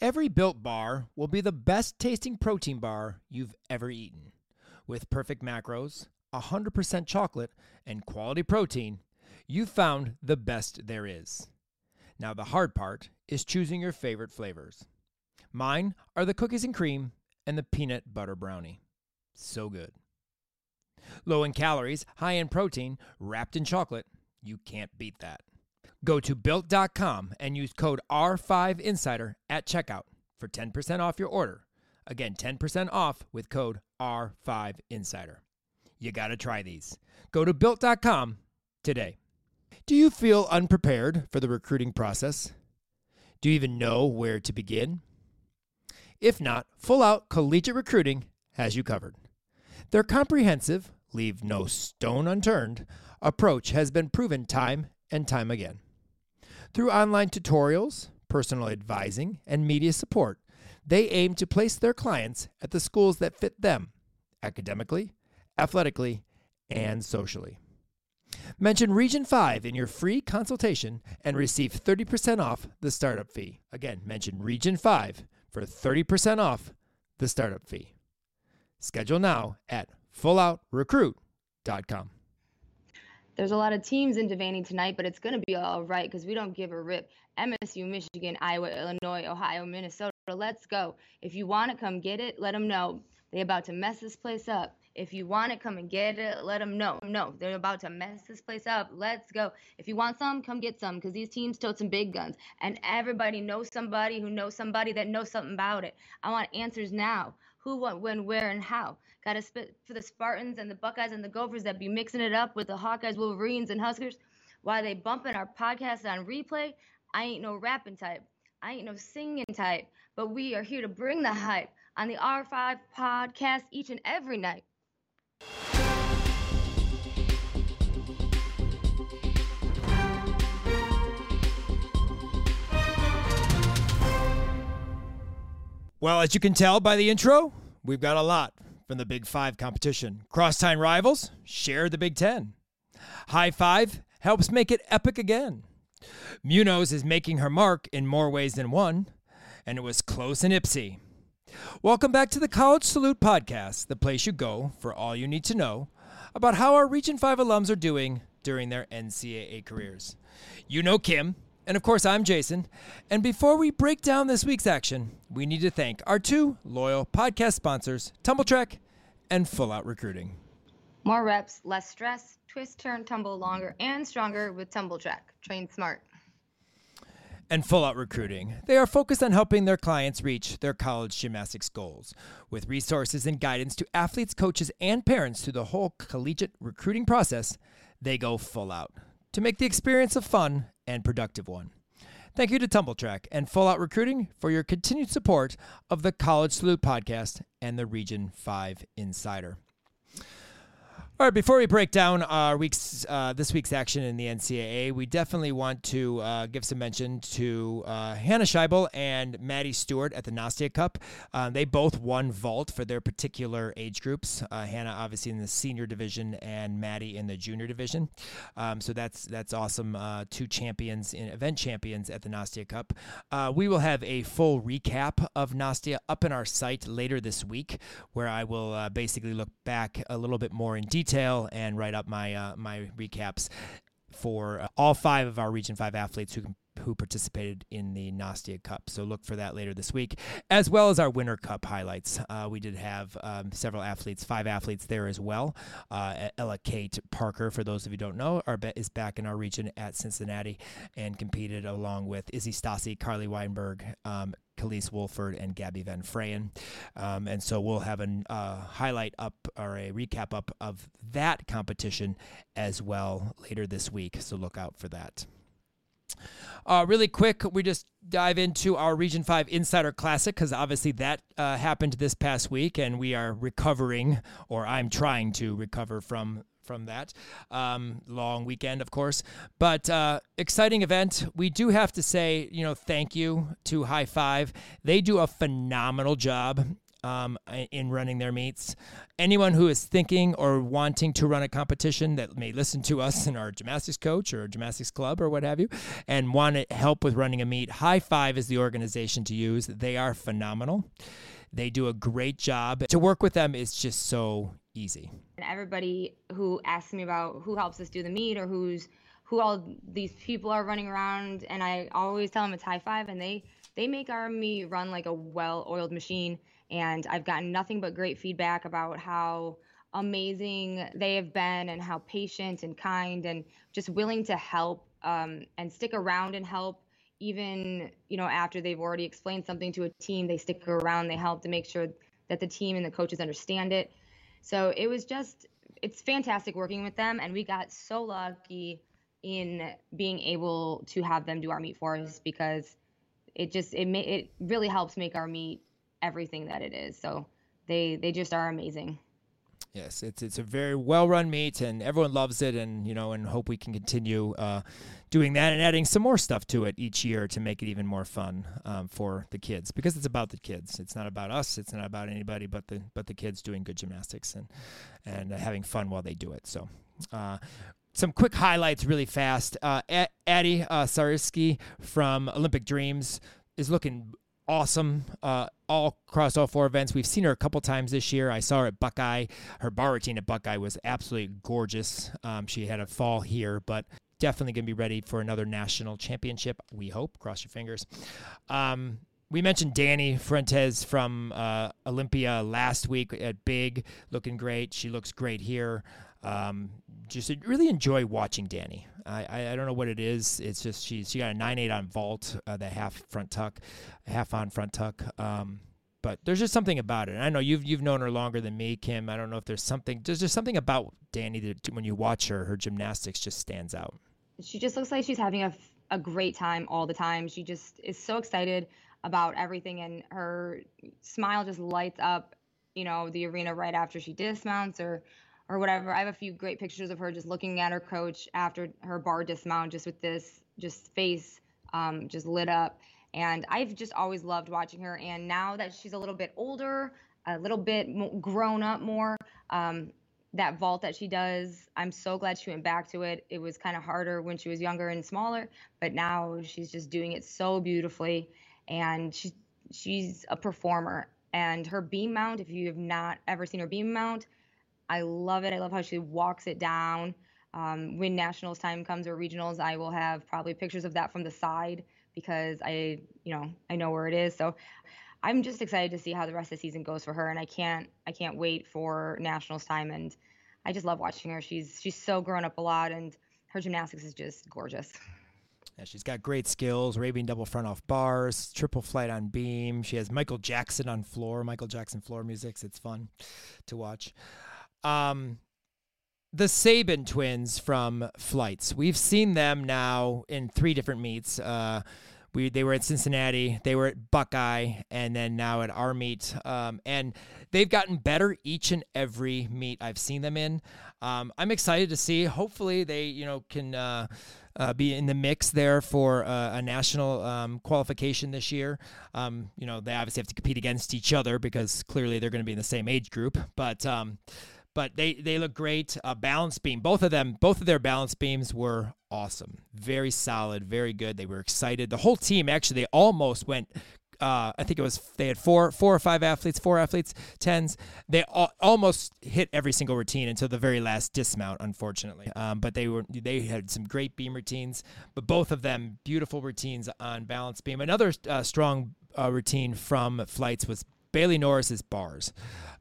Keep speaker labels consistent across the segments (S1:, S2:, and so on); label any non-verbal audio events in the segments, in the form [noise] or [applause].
S1: Every built bar will be the best tasting protein bar you've ever eaten. With perfect macros, 100% chocolate, and quality protein, you've found the best there is. Now, the hard part is choosing your favorite flavors. Mine are the cookies and cream and the peanut butter brownie. So good. Low in calories, high in protein, wrapped in chocolate. You can't beat that. Go to built.com and use code R5Insider at checkout for 10% off your order. Again, 10% off with code R5Insider. You got to try these. Go to built.com today. Do you feel unprepared for the recruiting process? Do you even know where to begin? If not, Full Out Collegiate Recruiting has you covered. Their comprehensive, leave no stone unturned approach has been proven time and time again. Through online tutorials, personal advising, and media support, they aim to place their clients at the schools that fit them academically, athletically, and socially. Mention Region 5 in your free consultation and receive 30% off the startup fee. Again, mention Region 5 for 30% off the startup fee. Schedule now at fulloutrecruit.com.
S2: There's a lot of teams in Devaney tonight, but it's going to be all right because we don't give a rip. MSU, Michigan, Iowa, Illinois, Ohio, Minnesota. Let's go. If you want to come get it. Let them know. They about to mess this place up. If you want to come and get it. Let them know. No, they're about to mess this place up. Let's go. If you want some, come get some because these teams tote some big guns. And everybody knows somebody who knows somebody that knows something about it. I want answers now. Who, what, when, where, and how. Got to spit for the Spartans and the Buckeyes and the Gophers that be mixing it up with the Hawkeyes, Wolverines, and Huskers. Why they bumping our podcast on replay? I ain't no rapping type. I ain't no singing type. But we are here to bring the hype on the R5 podcast each and every night.
S1: Well, as you can tell by the intro, we've got a lot from the Big Five competition. Crosstown rivals share the Big Ten. High Five helps make it epic again. Munoz is making her mark in more ways than one, and it was close in Ypsi. Welcome back to the College Salute Podcast, the place you go for all you need to know about how our Region 5 alums are doing during their NCAA careers. You know Kim, and of course, I'm Jason. And before we break down this week's action, we need to thank our two loyal podcast sponsors, Tumbl Trak and Full Out Recruiting.
S2: More reps, less stress, twist, turn, tumble longer and stronger with Tumbl Trak. Train smart.
S1: And Full Out Recruiting. They are focused on helping their clients reach their college gymnastics goals. With resources and guidance to athletes, coaches, and parents through the whole collegiate recruiting process, they go full out to make the experience of fun and productive one. Thank you to Tumbl Trak and Full Out Recruiting for your continued support of the College Salute podcast and the Region 5 Insider. All right, before we break down our week's uh, this week's action in the NCAA, we definitely want to uh, give some mention to uh, Hannah Scheibel and Maddie Stewart at the Nastia Cup. Um, they both won vault for their particular age groups. Uh, Hannah, obviously, in the senior division, and Maddie in the junior division. Um, so that's that's awesome. Uh, two champions in event champions at the Nastia Cup. Uh, we will have a full recap of Nastia up in our site later this week, where I will basically look back a little bit more in detail detail and write up my uh, my recaps for uh, all five of our Region Five athletes who who participated in the Nastia Cup. So look for that later this week, as well as our Winter Cup highlights. Uh, we did have um, several athletes, five athletes there as well. Uh, Ella Kate Parker, for those of you who don't know, are, is back in our region at Cincinnati and competed along with Izzy Stassi, Carly Weinberg, um, Wolford and Gabby Van Frayen. Um, and so we'll have a uh, highlight up or a recap up of that competition as well later this week. So look out for that. Uh, really quick, we just dive into our Region 5 Insider Classic because obviously that uh, happened this past week and we are recovering, or I'm trying to recover from from that um, long weekend, of course. But uh, exciting event. We do have to say, you know, thank you to High Five. They do a phenomenal job um, in running their meets. Anyone who is thinking or wanting to run a competition that may listen to us in our gymnastics coach or gymnastics club or what have you, and want to help with running a meet, High Five is the organization to use. They are phenomenal. They do a great job. To work with them is just so easy.
S2: And everybody who asks me about who helps us do the meet or who's who all these people are running around, and I always tell them it's High Five, and they they make our meet run like a well-oiled machine. And I've gotten nothing but great feedback about how amazing they have been and how patient and kind and just willing to help um, and stick around and help even you know after they've already explained something to a team they stick around they help to make sure that the team and the coaches understand it. So it was just it's fantastic working with them and we got so lucky in being able to have them do our meet for us because it just it ma- it really helps make our meet everything that it is so they they just are amazing
S1: Yes, it's it's a very well run meet, and everyone loves it, and you know, and hope we can continue uh, doing that and adding some more stuff to it each year to make it even more fun um, for the kids because it's about the kids. It's not about us. It's not about anybody but the but the kids doing good gymnastics and and uh, having fun while they do it. So. Uh, some quick highlights really fast. Uh, Addie uh, Sariski from Olympic Dreams is looking awesome uh, all across all four events. We've seen her a couple times this year. I saw her at Buckeye. Her bar routine at Buckeye was absolutely gorgeous. Um, she had a fall here, but definitely going to be ready for another national championship. We hope. Cross your fingers. Um, we mentioned Danny Fuentes from uh, Olympia last week at Big, looking great. She looks great here. Um, just really enjoy watching Danny. I, I, I, don't know what it is. It's just she she got a nine eight on vault, uh, the half front tuck, half on front tuck. Um, but there's just something about it. And I know you've you've known her longer than me, Kim. I don't know if there's something. There's just something about Danny that when you watch her, her gymnastics just stands out.
S2: She just looks like she's having a a great time all the time. She just is so excited about everything, and her smile just lights up, you know, the arena right after she dismounts or or whatever. I have a few great pictures of her just looking at her coach after her bar dismount, just with this just face um, just lit up. And I've just always loved watching her. And now that she's a little bit older, a little bit grown up more, um, that vault that she does, I'm so glad she went back to it. It was kind of harder when she was younger and smaller, but now she's just doing it so beautifully. And she, she's a performer. And her beam mount, if you have not ever seen her beam mount, I love it. I love how she walks it down. Um, when nationals time comes or regionals, I will have probably pictures of that from the side because I, you know, I know where it is. So I'm just excited to see how the rest of the season goes for her, and I can't, I can't wait for nationals time. And I just love watching her. She's she's so grown up a lot, and her gymnastics is just gorgeous.
S1: Yeah, she's got great skills, Arabian double front off bars, triple flight on beam. She has Michael Jackson on floor, Michael Jackson floor music. It's fun to watch. Um, the Sabin twins from Flights. We've seen them now in three different meets. Uh, we they were at Cincinnati, they were at Buckeye, and then now at our meet. Um, and they've gotten better each and every meet I've seen them in. Um, I'm excited to see. Hopefully, they you know can. Uh, uh, be in the mix there for uh, a national um, qualification this year. Um, you know, they obviously have to compete against each other because clearly they're going to be in the same age group. But um, but they they look great. Uh, balance beam, both of them, both of their balance beams were awesome, very solid, very good. They were excited. The whole team actually, they almost went. Uh, I think it was they had four, four or five athletes, four athletes, tens. They all, almost hit every single routine until the very last dismount, unfortunately. Um, but they were they had some great beam routines. But both of them beautiful routines on balance beam. Another uh, strong uh, routine from flights was Bailey Norris's bars.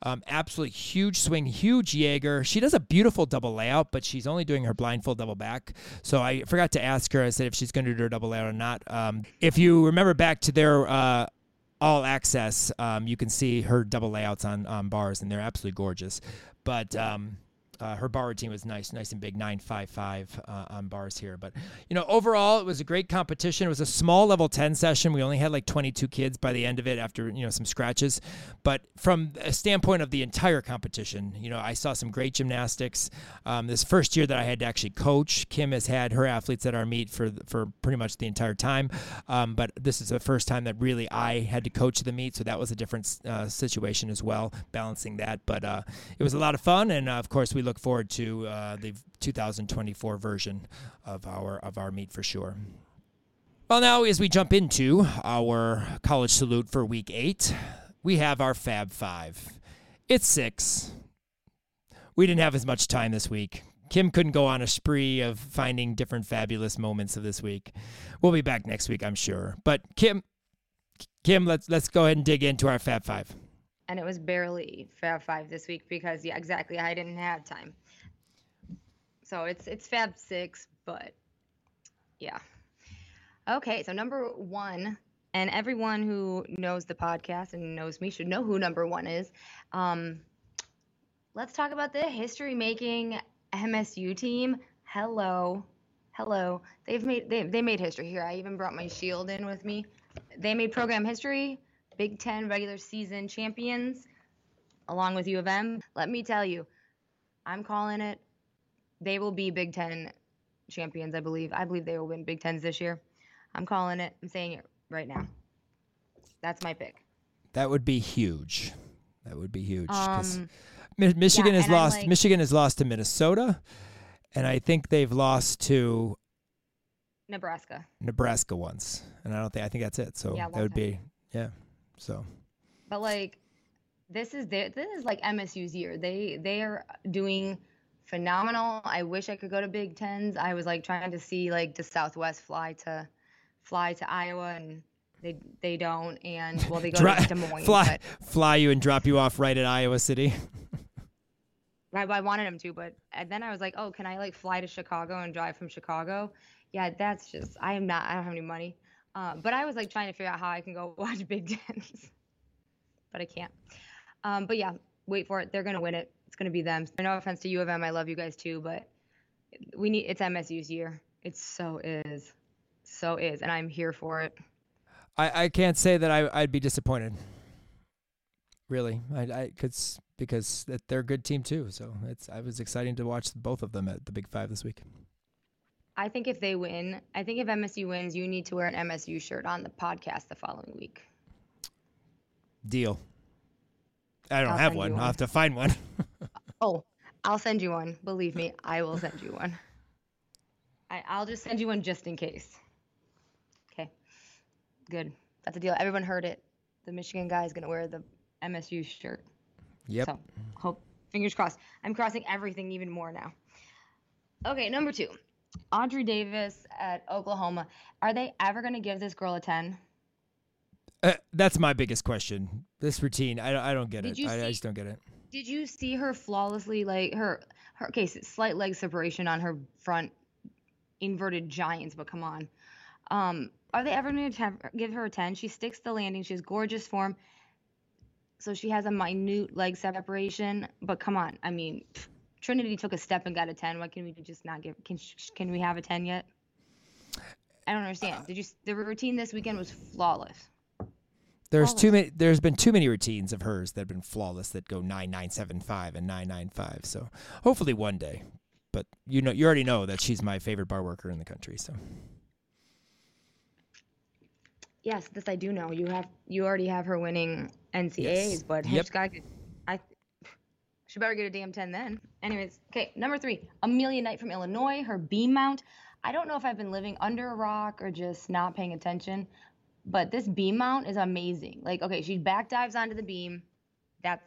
S1: Um, absolutely huge swing, huge Jaeger. She does a beautiful double layout, but she's only doing her blindfold double back. So I forgot to ask her. I said if she's going to do her double layout or not. Um, if you remember back to their uh, all access, um, you can see her double layouts on, on bars, and they're absolutely gorgeous. But um, uh, her bar routine was nice, nice and big, 955 uh, on bars here. But, you know, overall, it was a great competition. It was a small level 10 session. We only had like 22 kids by the end of it after, you know, some scratches. But from a standpoint of the entire competition, you know, I saw some great gymnastics. Um, this first year that I had to actually coach, Kim has had her athletes at our meet for, for pretty much the entire time. Um, but this is the first time that really I had to coach the meet. So that was a different uh, situation as well, balancing that. But uh, it was a lot of fun. And uh, of course, we look forward to uh, the 2024 version of our of our meet for sure. Well, now as we jump into our college salute for week eight, we have our Fab Five. It's six. We didn't have as much time this week. Kim couldn't go on a spree of finding different fabulous moments of this week. We'll be back next week, I'm sure. But Kim, Kim, let's let's go ahead and dig into our Fab Five
S2: and it was barely Fab Five this week because yeah, exactly, I didn't have time. So it's it's Fab Six, but yeah. Okay, so number one, and everyone who knows the podcast and knows me should know who number one is. Um, let's talk about the history making MSU team. Hello, hello. They've made they they made history here. I even brought my shield in with me. They made program history Big Ten regular season champions, along with U of M. Let me tell you, I'm calling it. They will be Big Ten champions, I believe. I believe they will win Big Tens this year. I'm calling it. I'm saying it right now. That's my pick.
S1: That would be huge. That would be huge um, Michigan yeah, has lost. Like, Michigan has lost to Minnesota, and I think they've lost to
S2: Nebraska.
S1: Nebraska once, and I don't think I think that's it. So yeah, that would time. be yeah. So,
S2: but like this is their, this is like MSU's year. They they are doing phenomenal. I wish I could go to Big Tens. I was like trying to see like the Southwest fly to fly to Iowa and they they don't and well they go Dri- to Des Moines.
S1: Fly fly you and drop you off right at Iowa City. [laughs]
S2: I, I wanted him to, but and then I was like, oh, can I like fly to Chicago and drive from Chicago? Yeah, that's just I am not. I don't have any money. Um, but I was like trying to figure out how I can go [laughs] watch Big Tens, but I can't. Um, but yeah, wait for it. They're gonna win it. It's gonna be them. No offense to U of M, I love you guys too, but we need it's MSU's year. It so is, so is, and I'm here for it.
S1: I, I can't say that I I'd be disappointed. Really, I I could because they're a good team too. So it's I was exciting to watch both of them at the Big Five this week.
S2: I think if they win, I think if MSU wins, you need to wear an MSU shirt on the podcast the following week.
S1: Deal. I don't I'll have one. one. I'll have to find one. [laughs]
S2: oh, I'll send you one. Believe me, I will send you one. I, I'll just send you one just in case. Okay. Good. That's a deal. Everyone heard it. The Michigan guy is going to wear the MSU shirt.
S1: Yep.
S2: So, hope fingers crossed. I'm crossing everything even more now. Okay, number two. Audrey Davis at Oklahoma. Are they ever going to give this girl a 10?
S1: Uh, that's my biggest question. This routine, I, I don't get did it. I, see, I, just don't get it.
S2: Did you see her flawlessly, like her, her, okay, slight leg separation on her front inverted giants, but come on. Um, are they ever going to give her a 10? She sticks the landing. She has gorgeous form. So she has a minute leg separation, but come on. I mean, pff, Trinity took a step and got a 10. Why can we just not give? Can can we have a 10 yet? I don't understand. Did you? The routine this weekend was flawless.
S1: There's flawless. too many. There's been too many routines of hers that have been flawless that go nine nine seven five and nine nine five. So hopefully one day. But you know, you already know that she's my favorite bar worker in the country. So.
S2: Yes, this I do know. You have you already have her winning NCAAs, yes. but yep. Hitchcock she better get a damn 10 then. Anyways, okay, number three, Amelia Knight from Illinois, her beam mount. I don't know if I've been living under a rock or just not paying attention, but this beam mount is amazing. Like, okay, she back dives onto the beam. That's,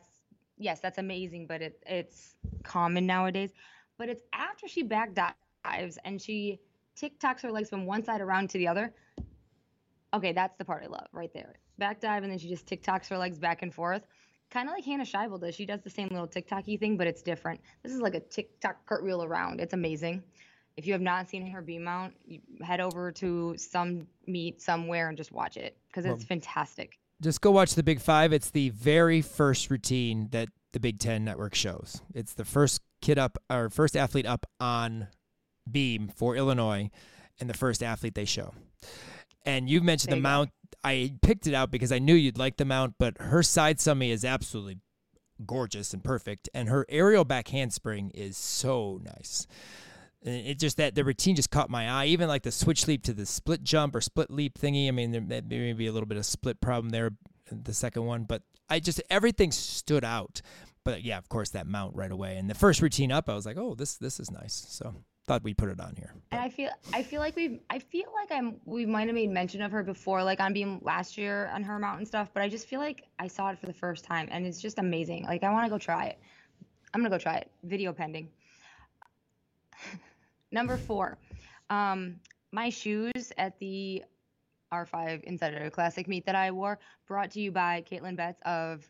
S2: yes, that's amazing, but it, it's common nowadays. But it's after she back dives and she TikToks her legs from one side around to the other. Okay, that's the part I love right there. Back dive and then she just TikToks her legs back and forth kind of like Hannah Scheibel does. She does the same little TikToky thing, but it's different. This is like a TikTok cartwheel around. It's amazing. If you have not seen her beam mount, head over to some meet somewhere and just watch it because it's well, fantastic.
S1: Just go watch the Big Five. It's the very first routine that the Big Ten Network shows. It's the first kid up, or first athlete up on beam for Illinois, and the first athlete they show. And you mentioned
S2: There
S1: the
S2: you go.
S1: mount. I picked it out because I knew you'd like the mount, but her side summy is absolutely gorgeous and perfect, and her aerial back handspring is so nice. And It just that the routine just caught my eye. Even like the switch leap to the split jump or split leap thingy. I mean, there may be a little bit of split problem there, the second one, but I just everything stood out. But yeah, of course, that mount right away. And the first routine up, I was like, oh, this this is nice. So thought we'd put it on here.
S2: And I feel I feel like we've I feel like I'm we might have made mention of her before, like on being last year on her mountain stuff, but I just feel like I saw it for the first time and it's just amazing. Like I want to go try it. I'm gonna go try it. Video pending. [laughs] Number four, um, my shoes at the R5 Insider Classic meet that I wore, brought to you by Caitlin Betts of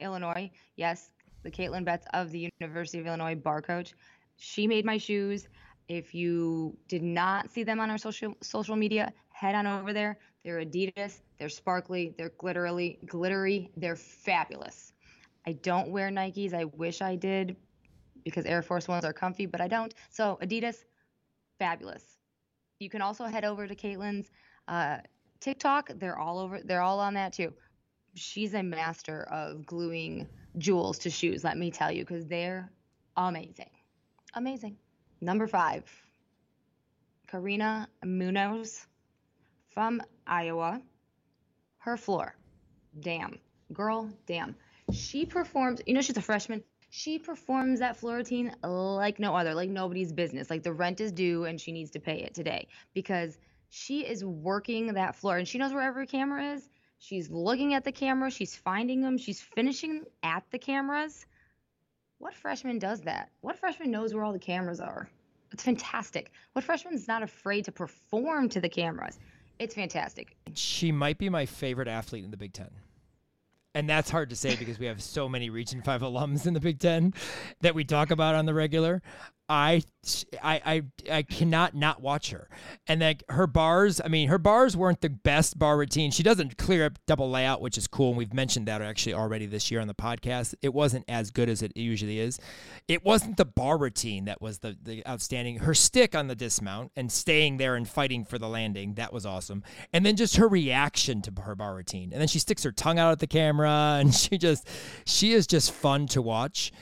S2: Illinois. Yes, the Caitlin Betts of the University of Illinois bar coach. She made my shoes. If you did not see them on our social social media, head on over there. They're Adidas. They're sparkly. They're glittery. Glittery. They're fabulous. I don't wear Nikes. I wish I did because Air Force Ones are comfy, but I don't. So Adidas, fabulous. You can also head over to Caitlin's uh, TikTok. They're all over. They're all on that too. She's a master of gluing jewels to shoes. Let me tell you, because they're amazing, amazing. Number five, Karina Munoz from Iowa. Her floor, damn girl, damn. She performs. You know, she's a freshman. She performs that floor routine like no other, like nobody's business. Like the rent is due and she needs to pay it today because she is working that floor and she knows where every camera is. She's looking at the camera, she's finding them, she's finishing at the cameras. What freshman does that? What freshman knows where all the cameras are? It's fantastic. What freshman's not afraid to perform to the cameras? It's fantastic.
S1: She might be my favorite athlete in the Big Ten. And that's hard to say because we have so many Region 5 alums in the Big Ten that we talk about on the regular. I, I, I, I cannot not watch her. And like her bars, I mean, her bars weren't the best bar routine. She doesn't clear up double layout, which is cool. And we've mentioned that actually already this year on the podcast. It wasn't as good as it usually is. It wasn't the bar routine that was the, the outstanding. Her stick on the dismount and staying there and fighting for the landing, that was awesome. And then just her reaction to her bar routine. And then she sticks her tongue out at the camera [laughs] and she just, she is just fun to watch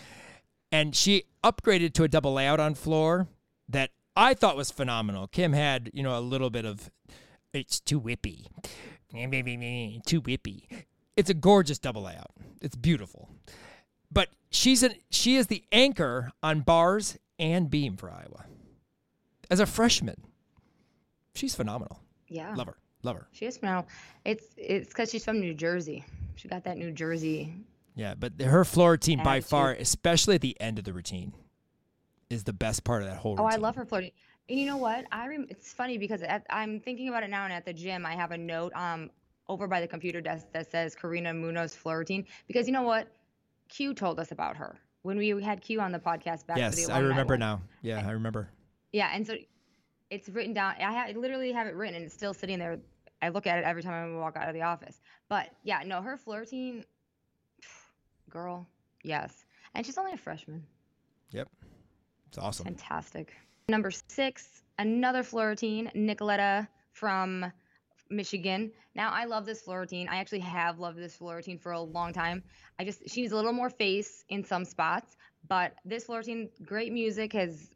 S1: and she upgraded to a double layout on floor that I thought was phenomenal. Kim had, you know, a little bit of it's too whippy. Too whippy. It's a gorgeous double layout. It's beautiful. But she's an she is the anchor on bars and beam for Iowa. As a freshman. She's phenomenal.
S2: Yeah.
S1: Love her. Love her.
S2: She is phenomenal. It's it's because she's from New Jersey. She got that New Jersey.
S1: Yeah, but her floor routine by
S2: Attitude.
S1: far, especially at the end of the routine, is the best part of that whole
S2: Oh,
S1: routine.
S2: I love her floating. And you know what? I rem- it's funny because at, I'm thinking about it now, and at the gym, I have a note um over by the computer desk that says Karina Munoz floor routine because you know what? Q told us about her when we had Q on the podcast back.
S1: Yes,
S2: the
S1: I remember
S2: one.
S1: now. Yeah, I remember.
S2: Yeah, and so it's written down. I, ha- I literally have it written, and it's still sitting there. I look at it every time I walk out of the office. But yeah, no, her floor routine, girl, yes, and she's only a freshman.
S1: Yep. It's awesome.
S2: Fantastic. Number six, another floor routine, Nicoletta from Michigan. Now I love this floor. I actually have loved this floor for a long time. I just she needs a little more face in some spots, but this floor great music, has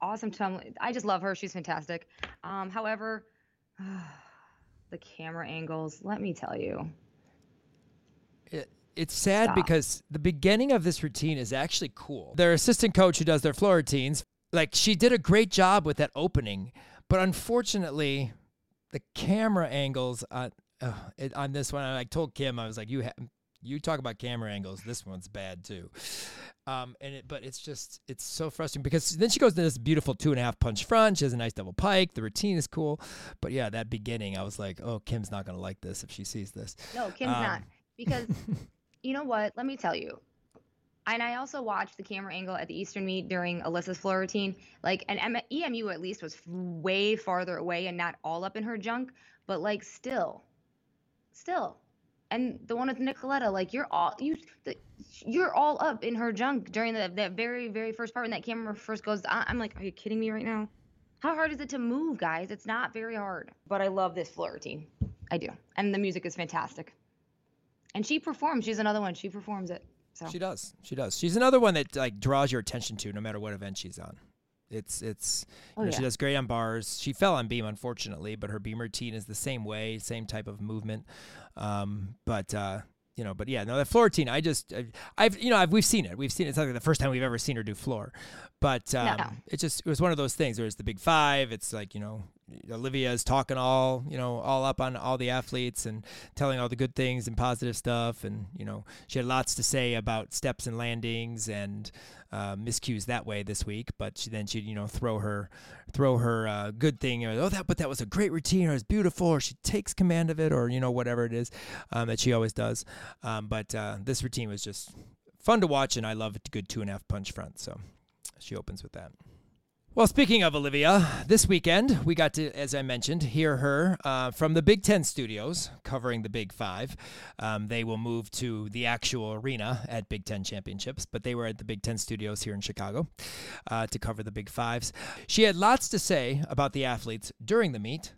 S2: awesome tone. I just love her. She's fantastic. Um, however, [sighs] the camera angles. Let me tell you.
S1: It, it's sad
S2: Stop.
S1: because the beginning of this routine is actually cool. Their assistant coach who does their floor routines, like she did a great job with that opening, but unfortunately, the camera angles on uh, it, on this one, I told Kim, I was like, you ha- you talk about camera angles, this one's bad too. Um, and it, but it's just it's so frustrating because then she goes to this beautiful two and a half punch front. She has a nice double pike. The routine is cool, but yeah, that beginning, I was like, oh, Kim's not gonna like this if she sees this.
S2: No, Kim's
S1: Um,
S2: not. Because [laughs] you know what? Let me tell you. And I also watched the camera angle at the Eastern meet during Alyssa's floor routine. Like, and M- EMU at least was way farther away and not all up in her junk, but like still, still, and the one with Nicoletta, like you're all you, the, you're all up in her junk during the that very very first part when that camera first goes. on. I'm like, are you kidding me right now? How hard is it to move, guys? It's not very hard. But I love this floor routine. I do, and the music is fantastic. And she performs. She's another one. She performs it. So.
S1: She does. She does. She's another one that like draws your attention to no matter what event she's on. It's it's oh, know, yeah. she does great on bars. She fell on beam unfortunately, but her beam routine is the same way, same type of movement. Um, but uh, you know, but yeah, no, that floor routine. I just, I've, you know, I've, we've seen it. We've seen it. It's like the first time we've ever seen her do floor, but um, no. it just, it was one of those things. There's the big five. It's like you know, Olivia is talking all, you know, all up on all the athletes and telling all the good things and positive stuff. And, you know, she had lots to say about steps and landings and uh, miscues that way this week. But she, then she'd, you know, throw her, throw her uh, good thing. oh, that, but that was a great routine or it was beautiful or she takes command of it or, you know, whatever it is um, that she always does. Um, but uh, this routine was just fun to watch and I love a good two and a half punch front. So she opens with that. Well, speaking of Olivia, this weekend we got to, as I mentioned, hear her uh, from the Big Ten studios covering the Big Five. Um, they will move to the actual arena at Big Ten Championships, but they were at the Big Ten studios here in Chicago uh, to cover the Big Fives. She had lots to say about the athletes during the meet,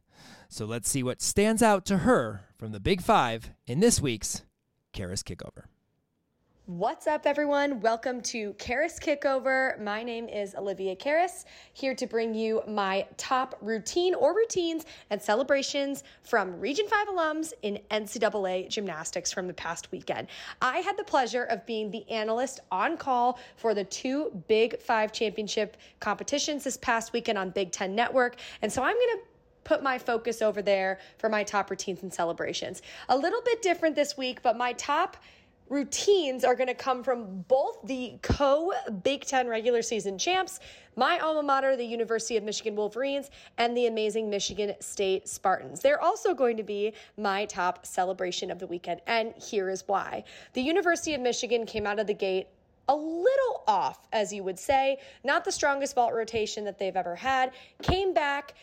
S1: so let's see what stands out to her from the Big Five in this week's Karas Kickover.
S3: What's up, everyone? Welcome to Karas Kickover. My name is Olivia Karas, here to bring you my top routine or routines and celebrations from Region 5 alums in NCAA gymnastics from the past weekend. I had the pleasure of being the analyst on call for the two Big Five championship competitions this past weekend on Big Ten Network. And so I'm going to put my focus over there for my top routines and celebrations. A little bit different this week, but my top routines are going to come from both the co Big Ten regular season champs, my alma mater, the University of Michigan Wolverines, and the amazing Michigan State Spartans. They're also going to be my top celebration of the weekend, and here is why. The University of Michigan came out of the gate a little off, as you would say. Not the strongest vault rotation that they've ever had. Came back,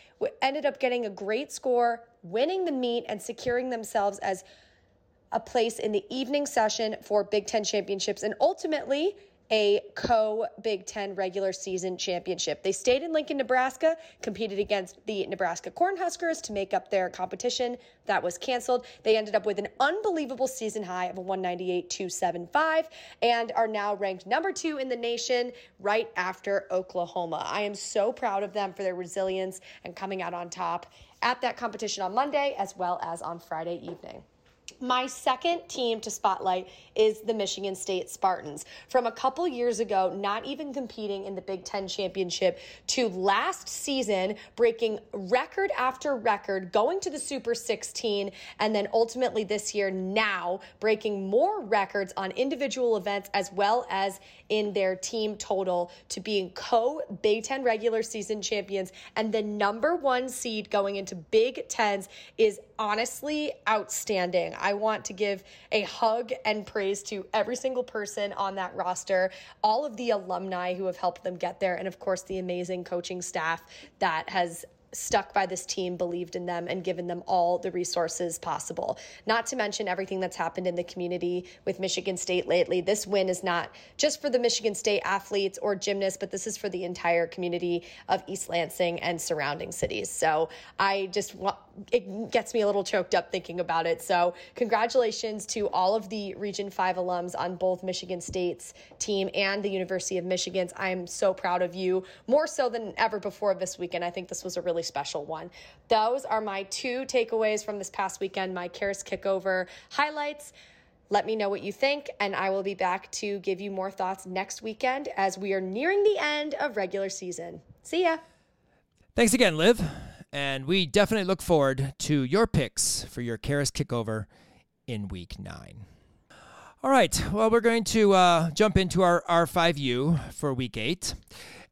S3: ended up getting a great score, winning the meet, and securing themselves as a place in the evening session for Big Ten championships and ultimately a co Big Ten regular season championship. They stayed in Lincoln, Nebraska, competed against the Nebraska Cornhuskers to make up their competition. That was canceled. They ended up with an unbelievable season high of 198.275 and are now ranked number two in the nation right after Oklahoma. I am so proud of them for their resilience and coming out on top at that competition on Monday as well as on Friday evening. My second team to spotlight is the Michigan State Spartans. From a couple years ago, not even competing in the Big Ten championship, to last season breaking record after record, going to the Super 16, and then ultimately this year now breaking more records on individual events as well as in their team total to being co Big Ten regular season champions. And the number one seed going into Big Tens is honestly outstanding. I want to give a hug and praise to every single person on that roster, all of the alumni who have helped them get there, and of course, the amazing coaching staff that has stuck by this team, believed in them, and given them all the resources possible. Not to mention everything that's happened in the community with Michigan State lately. This win is not just for the Michigan State athletes or gymnasts, but this is for the entire community of East Lansing and surrounding cities. So I just want, it gets me a little choked up thinking about it. So congratulations to all of the Region 5 alums on both Michigan State's team and the University of Michigan's. I'm so proud of you, more so than ever before this weekend. I think this was a really special one. Those are my two takeaways from this past weekend, my Karas Kickover highlights. Let me know what you think, and I will be back to give you more thoughts next weekend as we are nearing the end of regular season. See ya.
S1: Thanks again, Liv. And we definitely look forward to your picks for your Karas Kickover in week nine. All right, well, we're going to uh, jump into our R5U for week eight.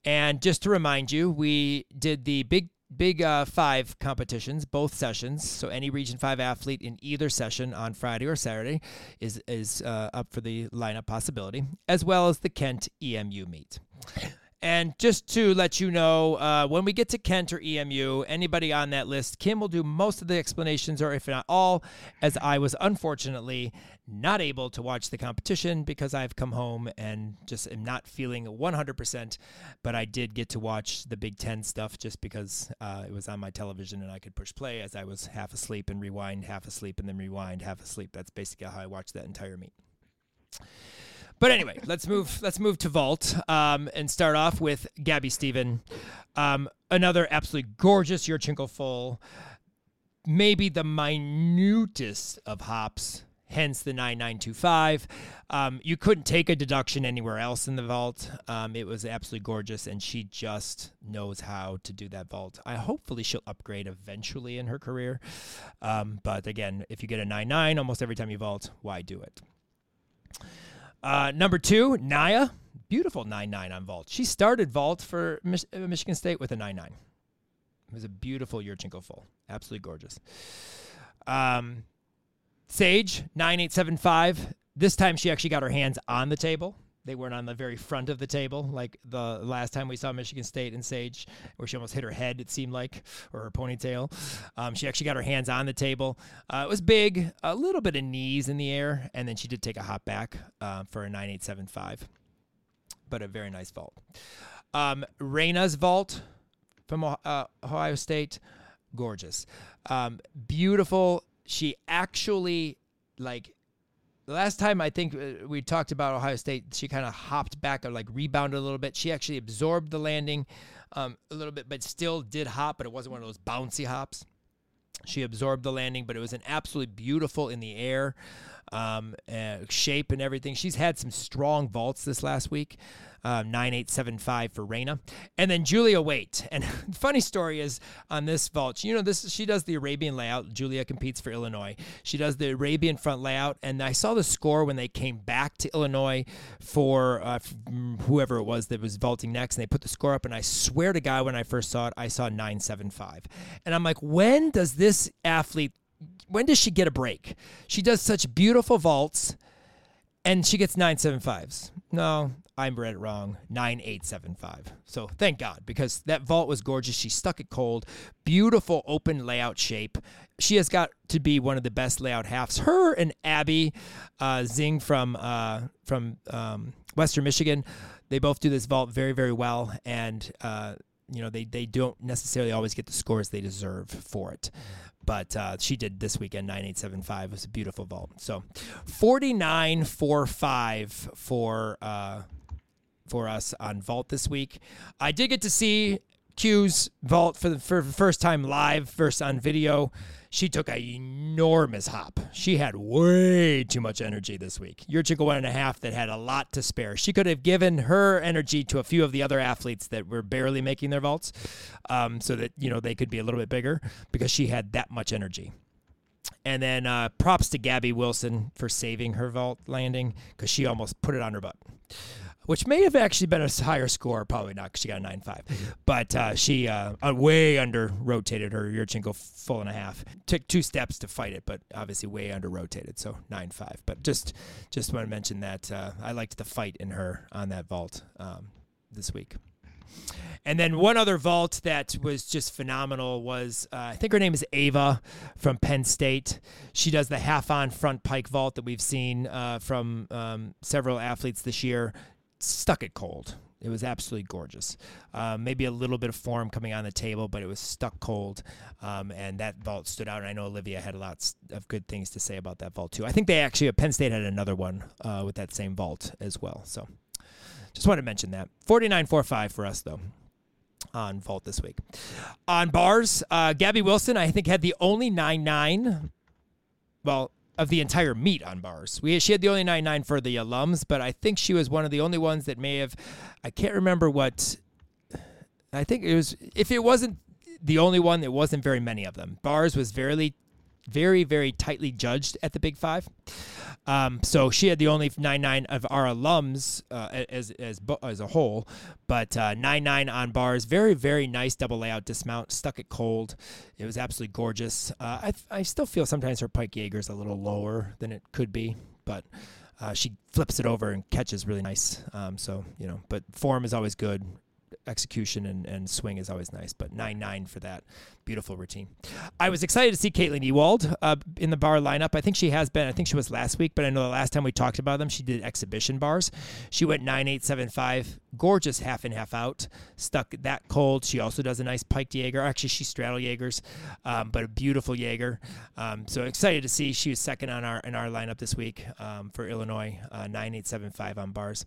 S1: And just to remind you, we did the big big uh, five competitions, both sessions. So any Region Five athlete in either session on Friday or Saturday is is uh, up for the lineup possibility, as well as the Kent EMU meet. And just to let you know, uh, when we get to Kent or EMU, anybody on that list, Kim will do most of the explanations, or if not all, as I was unfortunately not able to watch the competition because I've come home and just am not feeling 100%. But I did get to watch the Big Ten stuff just because uh, it was on my television and I could push play as I was half asleep and rewind, half asleep, and then rewind, half asleep. That's basically how I watched that entire meet. But anyway, let's move. Let's move to vault um, and start off with Gabby Steven, um, another absolutely gorgeous Yurchenko full, maybe the minutest of hops. Hence the 9925. Um, you couldn't take a deduction anywhere else in the vault. Um, it was absolutely gorgeous, and she just knows how to do that vault. I hopefully she'll upgrade eventually in her career. Um, but again, if you get a 99 almost every time you vault, why do it? Uh, number two, Naya. Beautiful 9 9 on vault. She started vault for Mich- uh, Michigan State with a 9 9. It was a beautiful Yurchenko full. Absolutely gorgeous. Um, Sage, 9875. This time she actually got her hands on the table. They weren't on the very front of the table like the last time we saw Michigan State and Sage, where she almost hit her head, it seemed like, or her ponytail. Um, she actually got her hands on the table. Uh, it was big, a little bit of knees in the air, and then she did take a hop back uh, for a 9875, but a very nice vault. Um, vault from uh, Ohio State, gorgeous. Um, beautiful. She actually, like, the last time I think uh, we talked about Ohio State, she kind of hopped back or like rebounded a little bit. She actually absorbed the landing um, a little bit, but still did hop, but it wasn't one of those bouncy hops. She absorbed the landing, but it was an absolutely beautiful in the air um, uh, shape and everything. She's had some strong vaults this last week. Uh, 9875 for Reina. And then Julia Waite. And [laughs] funny story is on this vault, you know, this she does the Arabian layout. Julia competes for Illinois. She does the Arabian front layout. And I saw the score when they came back to Illinois for uh, whoever it was that was vaulting next. And they put the score up. And I swear to God, when I first saw it, I saw 975. And I'm like, when does this athlete when does she get a break? She does such beautiful vaults and she gets 975s. No, I read it wrong. 9875. So thank God because that vault was gorgeous. She stuck it cold. Beautiful open layout shape. She has got to be one of the best layout halves. Her and Abby uh, Zing from uh, from um, Western Michigan, they both do this vault very very well and. Uh, you know they, they don't necessarily always get the scores they deserve for it but uh, she did this weekend 9875 it was a beautiful vault so 4945 for uh, for us on vault this week i did get to see q's vault for the, for first time live first on video she took an enormous hop. She had way too much energy this week. Yurchenko one and a half that had a lot to spare. She could have given her energy to a few of the other athletes that were barely making their vaults, um, so that you know they could be a little bit bigger because she had that much energy. And then uh, props to Gabby Wilson for saving her vault landing because she almost put it on her butt which may have actually been a higher score. Probably not because she got a 9 5. But uh, she uh, uh, way under rotated her Yurchenko full and a half. Took two steps to fight it, but obviously way under rotated. So 9 5. But just just want to mention that uh, I liked the fight in her on that vault um, this week. And then one other vault that was just phenomenal was uh, I think her name is Ava from Penn State. She does the half on front pike vault that we've seen uh, from um, several athletes this year stuck it cold. It was absolutely gorgeous. Uh, maybe a little bit of form coming on the table, but it was stuck cold. Um, and that vault stood out. And I know Olivia had lots of good things to say about that vault, too. I think they actually, Penn State had another one uh, with that same vault as well. So just wanted to mention that. 49.45 for us, though on vault this week. On bars, uh, Gabby Wilson, I think, had the only 9 9. Well, of the entire meet on bars. We she had the only 99 for the alums, but I think she was one of the only ones that may have I can't remember what I think it was if it wasn't the only one, there wasn't very many of them. Bars was very very very tightly judged at the Big 5. Um, so she had the only nine nine of our alums uh, as as as a whole, but uh, nine nine on bars. Very very nice double layout dismount. Stuck it cold. It was absolutely gorgeous. Uh, I I still feel sometimes her pike Jaeger is a little lower than it could be, but. Uh, she flips it over and catches really nice. Um, so you know, but form is always good execution and, and swing is always nice. But nine nine for that beautiful routine. I was excited to see Caitlin Ewald uh, in the bar lineup. I think she has been. I think she was last week, but I know the last time we talked about them, she did exhibition bars. She went nine eight seven five, gorgeous half and half out, stuck that cold. She also does a nice piked Jaeger. Actually, she straddle Jaegers, um, but a beautiful Jaeger. Um, so excited to see she was second on our in our lineup this week um, for Illinois, uh, nine eight seven five on bars.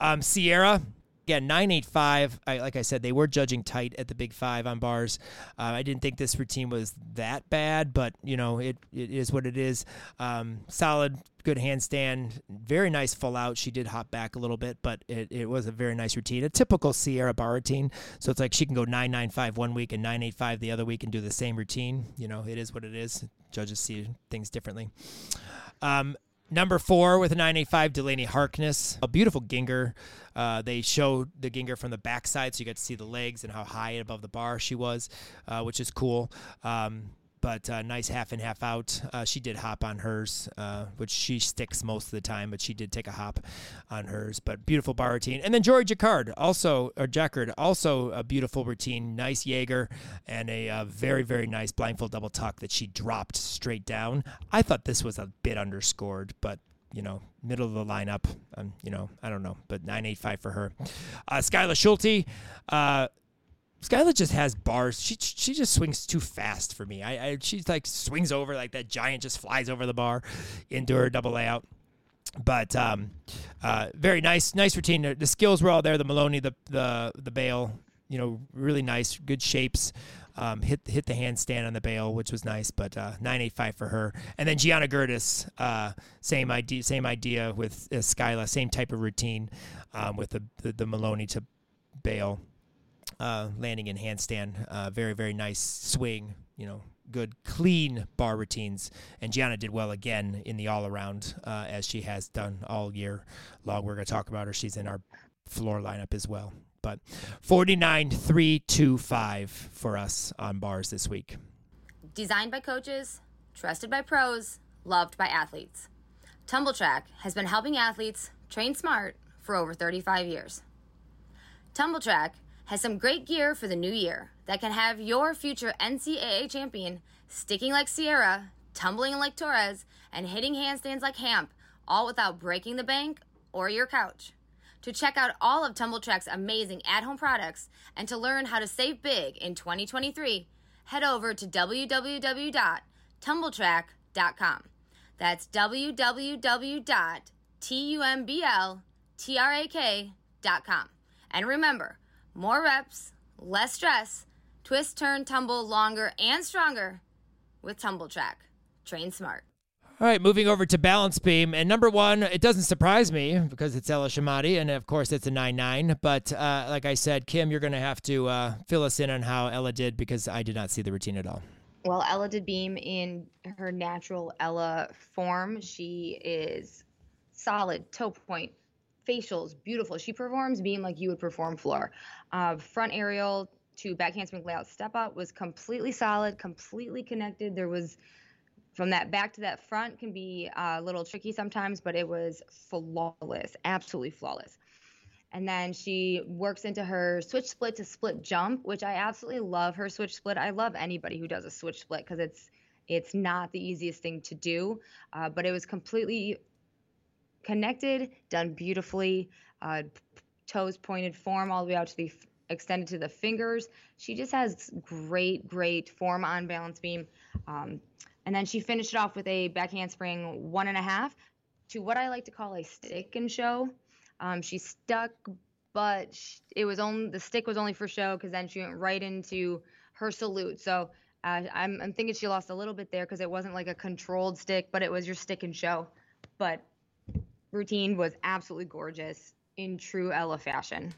S1: Um, Sierra again, 985. I, like I said, they were judging tight at the Big Five on bars. Uh, I didn't think this routine was that bad, but you know, it, it is what it is. Um, solid, good handstand, very nice full out. She did hop back a little bit, but it, it was a very nice routine, a typical Sierra bar routine. So it's like she can go 995 one week and 985 the other week and do the same routine. You know, it is what it is. Judges see things differently. Um, Number four with a 985, Delaney Harkness. A beautiful Ginger. Uh, they showed the Ginger from the backside, so you got to see the legs and how high above the bar she was, uh, which is cool. Um, but uh, nice half and half out. Uh, she did hop on hers, uh, which she sticks most of the time, but she did take a hop on hers. But beautiful bar routine. And then Jory Jacquard, also, or Jacquard, also a beautiful routine. Nice Jaeger and a uh, very, very nice blindfold double tuck that she dropped straight down. I thought this was a bit underscored, but you know, middle of the lineup. Um, you know, I don't know, but 985 for her. Uh, Skyla Schulte, uh, Skyla just has bars. She she just swings too fast for me. I, I she's like swings over like that giant just flies over the bar into her double layout. But um, uh, very nice, nice routine. The skills were all there. The Maloney, the the the bail, you know, really nice, good shapes. Um, hit hit the handstand on the bail, which was nice. But uh, nine eight five for her, and then Gianna Gertis, uh, same idea, same idea with uh, Skyla, same type of routine um, with the, the the Maloney to bail uh, landing in handstand. Uh, very, very nice swing. You know, good, clean bar routines. And Gianna did well again in the all around, uh, as she has done all year long. We're going to talk about her. She's in our floor lineup as well. But 49 3 2 5 for us on bars this week.
S4: Designed by coaches, trusted by pros, loved by athletes. Tumbl Trak has been helping athletes train smart for over 35 years. Tumbl Trak has some great gear for the new year that can have your future NCAA champion sticking like Sierra, tumbling like Torres, and hitting handstands like Hamp, all without breaking the bank or your couch. To check out all of Tumbl Trak's amazing at home products and to learn how to save big in 2023, head over to www.tumbltrak.com. That's www.tumbltrak.com. And remember, more reps, less stress, twist, turn, tumble longer and stronger with Tumbl Trak. Train smart.
S1: All right, moving over to balance beam. And number one, it doesn't surprise me because it's Ella Shamati, and of course it's a 9 9. But uh, like I said, Kim, you're going to have to uh, fill us in on how Ella did because I did not see the routine at all.
S2: Well, Ella did beam in her natural Ella form. She is solid, toe point, facials, beautiful. She performs beam like you would perform floor. Uh, front aerial to back handspring layout step up was completely solid, completely connected. There was from that back to that front can be uh, a little tricky sometimes, but it was flawless, absolutely flawless. And then she works into her switch split to split jump, which I absolutely love her switch split. I love anybody who does a switch split because it's it's not the easiest thing to do, uh, but it was completely connected, done beautifully, uh, toes pointed form all the way out to the extended to the fingers. She just has great, great form on balance beam. Um, and then she finished it off with a back handspring one and a half to what I like to call a stick and show. Um, she stuck, but it was only the stick was only for show because then she went right into her salute. So uh, I'm, I'm thinking she lost a little bit there because it wasn't like a controlled stick, but it was your stick and show. But routine was absolutely gorgeous in true Ella fashion.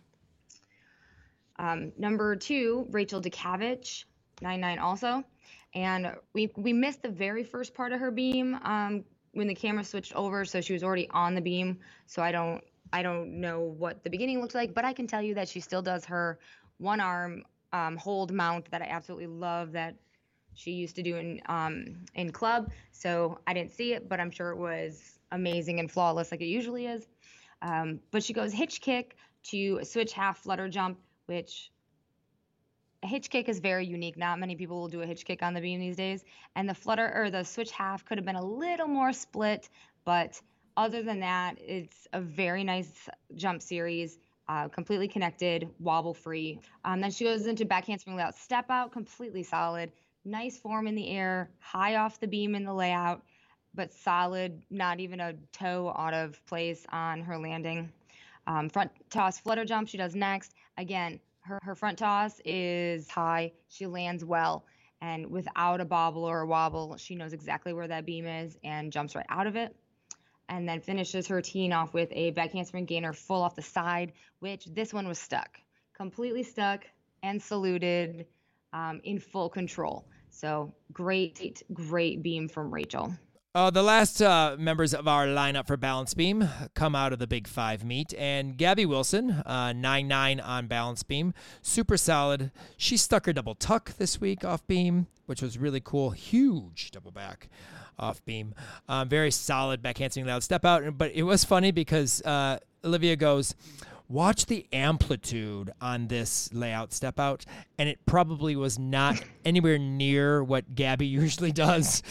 S2: Um, number two, Rachel Decavich, 9-9 also. And we, we missed the very first part of her beam um, when the camera switched over, so she was already on the beam. So I don't I don't know what the beginning looked like, but I can tell you that she still does her one arm um, hold mount that I absolutely love that she used to do in um, in club. So I didn't see it, but I'm sure it was amazing and flawless like it usually is. Um, but she goes hitch kick to switch half flutter jump which a hitch kick is very unique. Not many people will do a hitch kick on the beam these days. And the flutter or the switch half could have been a little more split, but other than that, it's a very nice jump series. Uh, completely connected, wobble free. Um, then she goes into back handspring layout, step out, completely solid. Nice form in the air, high off the beam in the layout, but solid, not even a toe out of place on her landing. Um, front toss flutter jump, she does next. Again, her, her front toss is high. She lands well. And without a bobble or a wobble, she knows exactly where that beam is and jumps right out of it. And then finishes her routine off with a back handspring gainer full off the side, which this one was stuck, completely stuck and saluted um, in full control. So great, great beam from Rachel.
S1: Uh, the last uh, members of our lineup for balance beam come out of the Big Five meet, and Gabby Wilson, uh, nine nine on balance beam, super solid. She stuck her double tuck this week off beam, which was really cool. Huge double back off beam, um, very solid back handspring loud step out. But it was funny because uh, Olivia goes. Watch the amplitude on this layout step out, and it probably was not anywhere near what Gabby [laughs] usually does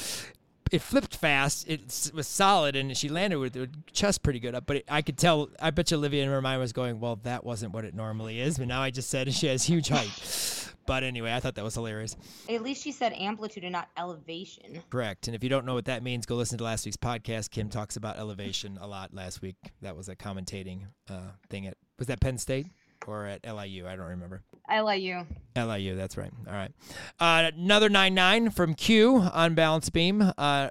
S1: it flipped fast. It was solid, and she landed with her chest pretty good up. But it, I could tell. I bet you Olivia in her mind was going, "Well, that wasn't what it normally is." But now I just said [laughs] she has huge height. but anyway, I thought that was hilarious.
S2: At least she said amplitude and not elevation.
S1: Correct. And if you don't know what that means, go listen to last week's podcast. Kim talks about elevation a lot last week. That was a commentating uh, thing at was that Penn State or at LIU? I don't remember.
S2: LIU.
S1: LIU, that's right. All right. Uh, another 9 9 from Q on balance beam. Uh,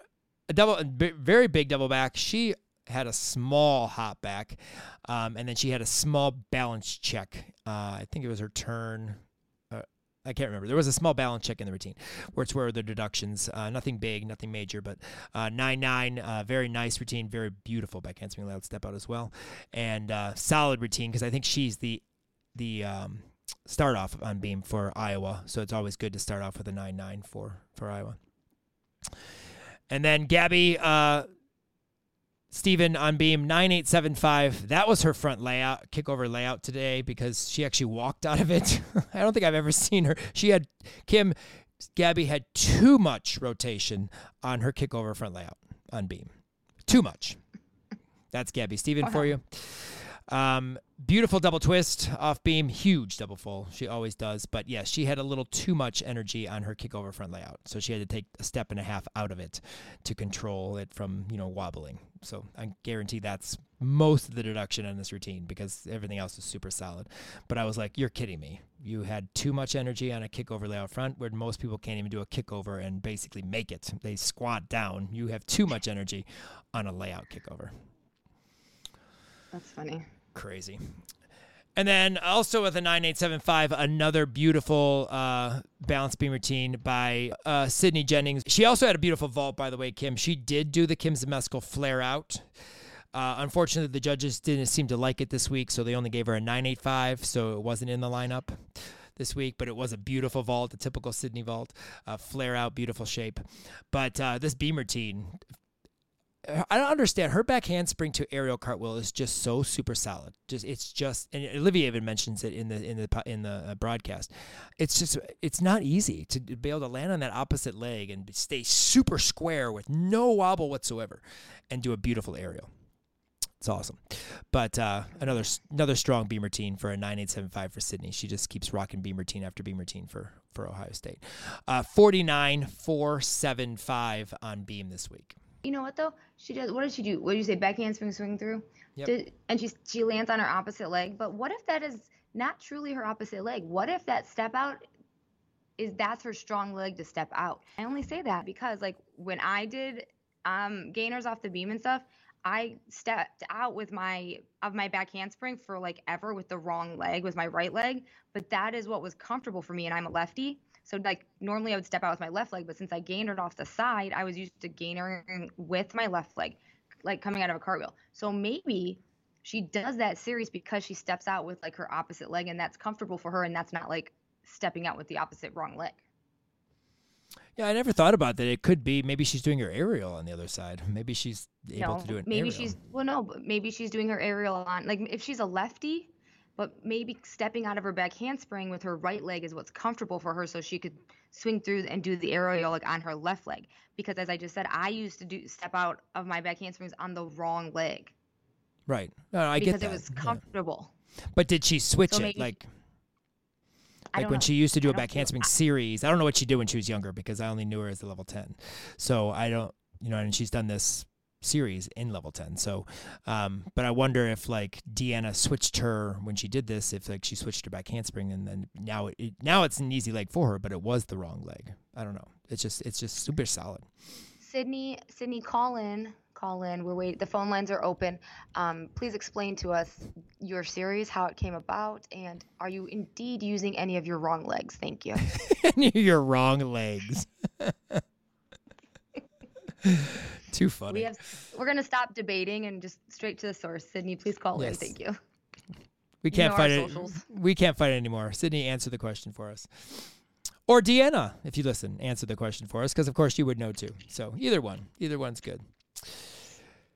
S1: a double, very big double back. She had a small hop back, um, and then she had a small balance check. Uh, I think it was her turn. Uh, I can't remember. There was a small balance check in the routine, where it's where the deductions, uh, nothing big, nothing major, but uh, nine nine, uh, very nice routine, very beautiful back handspring loud step out as well, and solid routine because I think she's the the um, start off on beam for Iowa. So it's always good to start off with a 9 9 for, for Iowa. And then Gabby uh, Stephen on beam 9875. That was her front layout, kickover layout today because she actually walked out of it. [laughs] I don't think I've ever seen her. She had, Kim, Gabby had too much rotation on her kickover front layout on beam. Too much. That's Gabby Stephen for you. Um, beautiful double twist off beam, huge double full. She always does. But yes, she had a little too much energy on her kickover front layout. So she had to take a step and a half out of it to control it from, you know, wobbling. So I guarantee that's most of the deduction in this routine because everything else is super solid. But I was like, you're kidding me. You had too much energy on a kickover layout front where most people can't even do a kickover and basically make it. They squat down. You have too much energy on a layout kickover.
S2: That's funny.
S1: Crazy. And then also with a 9875, another beautiful uh, balance beam routine by uh, Sydney Jennings. She also had a beautiful vault, by the way, Kim. She did do the Kim Zmeskal flare out. Uh, unfortunately, the judges didn't seem to like it this week, so they only gave her a 985, so it wasn't in the lineup this week, but it was a beautiful vault, a typical Sydney vault, uh, flare out, beautiful shape. But uh, this beam routine, I don't understand. Her back handspring to aerial cartwheel is just so super solid. Just it's just, and Olivia even mentions it in the in the in the uh, broadcast. It's just it's not easy to be able to land on that opposite leg and stay super square with no wobble whatsoever, and do a beautiful aerial. It's awesome. But uh, another another strong beam routine for a 9875 for Sydney. She just keeps rocking beam routine after beam routine for for Ohio State. Uh, 49 475 on beam this week.
S2: You know what though? She does. What does she do? What do you say? Back handspring swing through. Yep. Did, and she she lands on her opposite leg. But what if that is not truly her opposite leg? What if that step out is that's her strong leg to step out? I only say that because like when I did um, gainers off the beam and stuff, I stepped out with my of my back handspring for like ever with the wrong leg with my right leg, but that is what was comfortable for me and I'm a lefty. So like normally I would step out with my left leg, but since I gained it off the side, I was used to gainering with my left leg, like coming out of a cartwheel. So maybe she does that series because she steps out with like her opposite leg and that's comfortable for her and that's not like stepping out with the opposite wrong leg.
S1: Yeah, I never thought about that. It could be maybe she's doing her aerial on the other side. Maybe she's able
S2: no,
S1: to do it.
S2: Maybe
S1: aerial.
S2: she's well, no, but maybe she's doing her aerial on like if she's a lefty, but maybe stepping out of her back handspring with her right leg is what's comfortable for her so she could swing through and do the aerial like on her left leg. Because as i just said i used to do step out of my back handsprings on the wrong leg.
S1: Right. No, i
S2: because
S1: get that.
S2: it was
S1: Yeah.
S2: comfortable.
S1: But did she switch
S2: So
S1: it? like like when
S2: know.
S1: she used to do
S2: I
S1: a back handspring series i don't know what she did when she was younger because i only knew her as a level 10 so i don't you know and she's done this series in level 10 so um but i wonder if like deanna switched her when she did this if like she switched her back handspring and then now it, it now it's an easy leg for her but it was the wrong leg i don't know it's just it's just super solid
S2: Sydney, Sydney, call in, call in. We're waiting. The phone lines are open. Um, please explain to us your series, how it came about, and are you indeed using any of your wrong legs? Thank you. [laughs]
S1: your wrong legs [laughs] Too funny.
S2: We have, we're going to stop debating and just straight to the source. Sydney, please call
S1: yes. in.
S2: Thank you.
S1: We can't
S2: you know
S1: fight it.
S2: Socials.
S1: We can't fight it anymore. Sydney, answer the question for us. Or Deanna, if you listen, answer the question for us because, of course, you would know too. So either one, either one's good.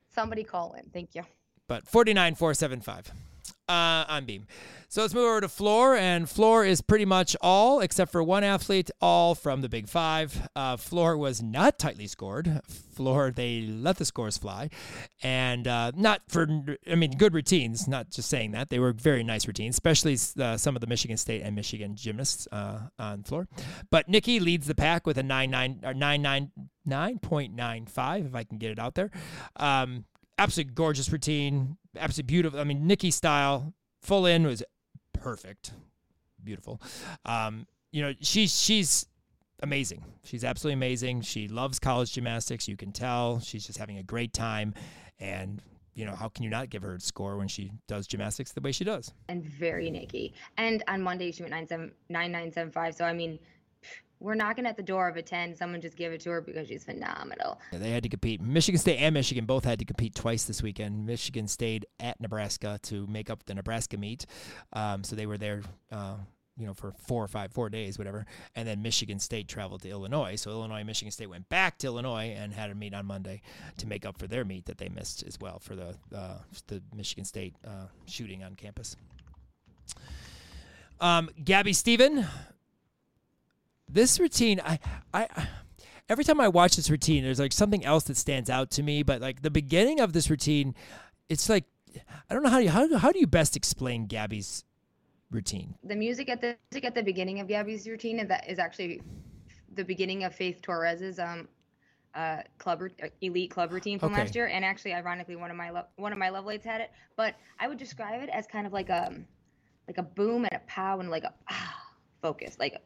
S2: Somebody call in. Thank you.
S1: But 49475. Uh, on beam. So let's move over to floor, and floor is pretty much all except for one athlete, all from the Big Five. Uh, floor was not tightly scored. Floor they let the scores fly, and uh, not for I mean good routines. Not just saying that they were very nice routines, especially uh, some of the Michigan State and Michigan gymnasts uh, on floor. But Nikki leads the pack with a nine nine or nine nine nine point nine five if I can get it out there. Um, absolutely gorgeous routine, absolutely beautiful. I mean, Nikki style, full in was perfect, beautiful. Um, you know, she's she's amazing. She's absolutely amazing. She loves college gymnastics. You can tell she's just having a great time, and you know, how can you not give her a score when she does gymnastics the way she does?
S2: And very Nikki. And on Monday she went nine seven nine nine seven five. So I mean, we're knocking at the door of a ten. Someone just give it to her because she's phenomenal.
S1: Yeah, they had to compete. Michigan State and Michigan both had to compete twice this weekend. Michigan stayed at Nebraska to make up the Nebraska meet, um, so they were there, uh, you know, for four or five, four days, whatever. And then Michigan State traveled to Illinois, so Illinois and Michigan State went back to Illinois and had a meet on Monday to make up for their meet that they missed as well for the uh, the Michigan State uh, shooting on campus. Um, Gabby Steven, this routine, I, I, every time I watch this routine, there's like something else that stands out to me. But like the beginning of this routine, it's like I don't know how you how, how do you best explain Gabby's routine?
S2: The music at the music at the beginning of Gabby's routine is that is actually the beginning of Faith Torres's um uh club uh, elite club routine from
S1: Okay.
S2: last year and actually ironically one of my lo- one of my lovelights had it but I would describe it as kind of like a like a boom and a pow and like a ah, focus like a,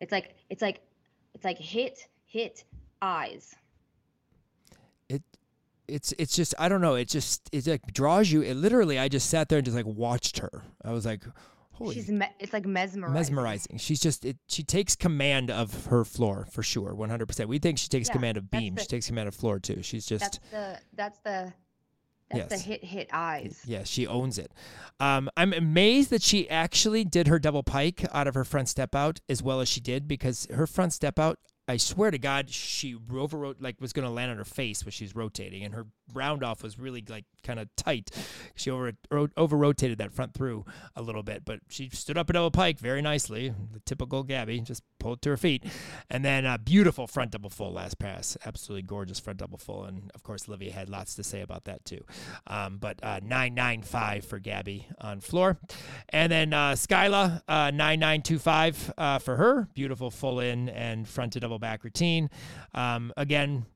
S2: it's like it's like it's like hit hit eyes
S1: It it's it's just I don't know. It just it like draws you. It literally I just sat there and just like watched her. I was like, holy
S2: she's me- it's like mesmerizing
S1: mesmerizing. She's just it. She takes command of her floor for sure, one hundred percent. We think she takes
S2: Yeah,
S1: command of beam.
S2: the-
S1: she takes command of floor too. She's just
S2: that's the that's the that's the
S1: Yes.
S2: hit hit eyes
S1: Yeah, she owns it. Um, I'm amazed that she actually did her double pike out of her front step out as well as she did because her front step out, I swear to God, she over like was going to land on her face when she's rotating, and her round off was really like kind of tight. She over over rotated that front through a little bit, but she stood up a double pike very nicely, the typical Gabby, just pulled to her feet, and then a beautiful front double full last pass, absolutely gorgeous front double full, and of course Olivia had lots to say about that too. Um, but uh, nine nine five for Gabby on floor, and then uh, Skyla uh, nine nine two five uh, for her, beautiful full in and front to double back routine. Um, again,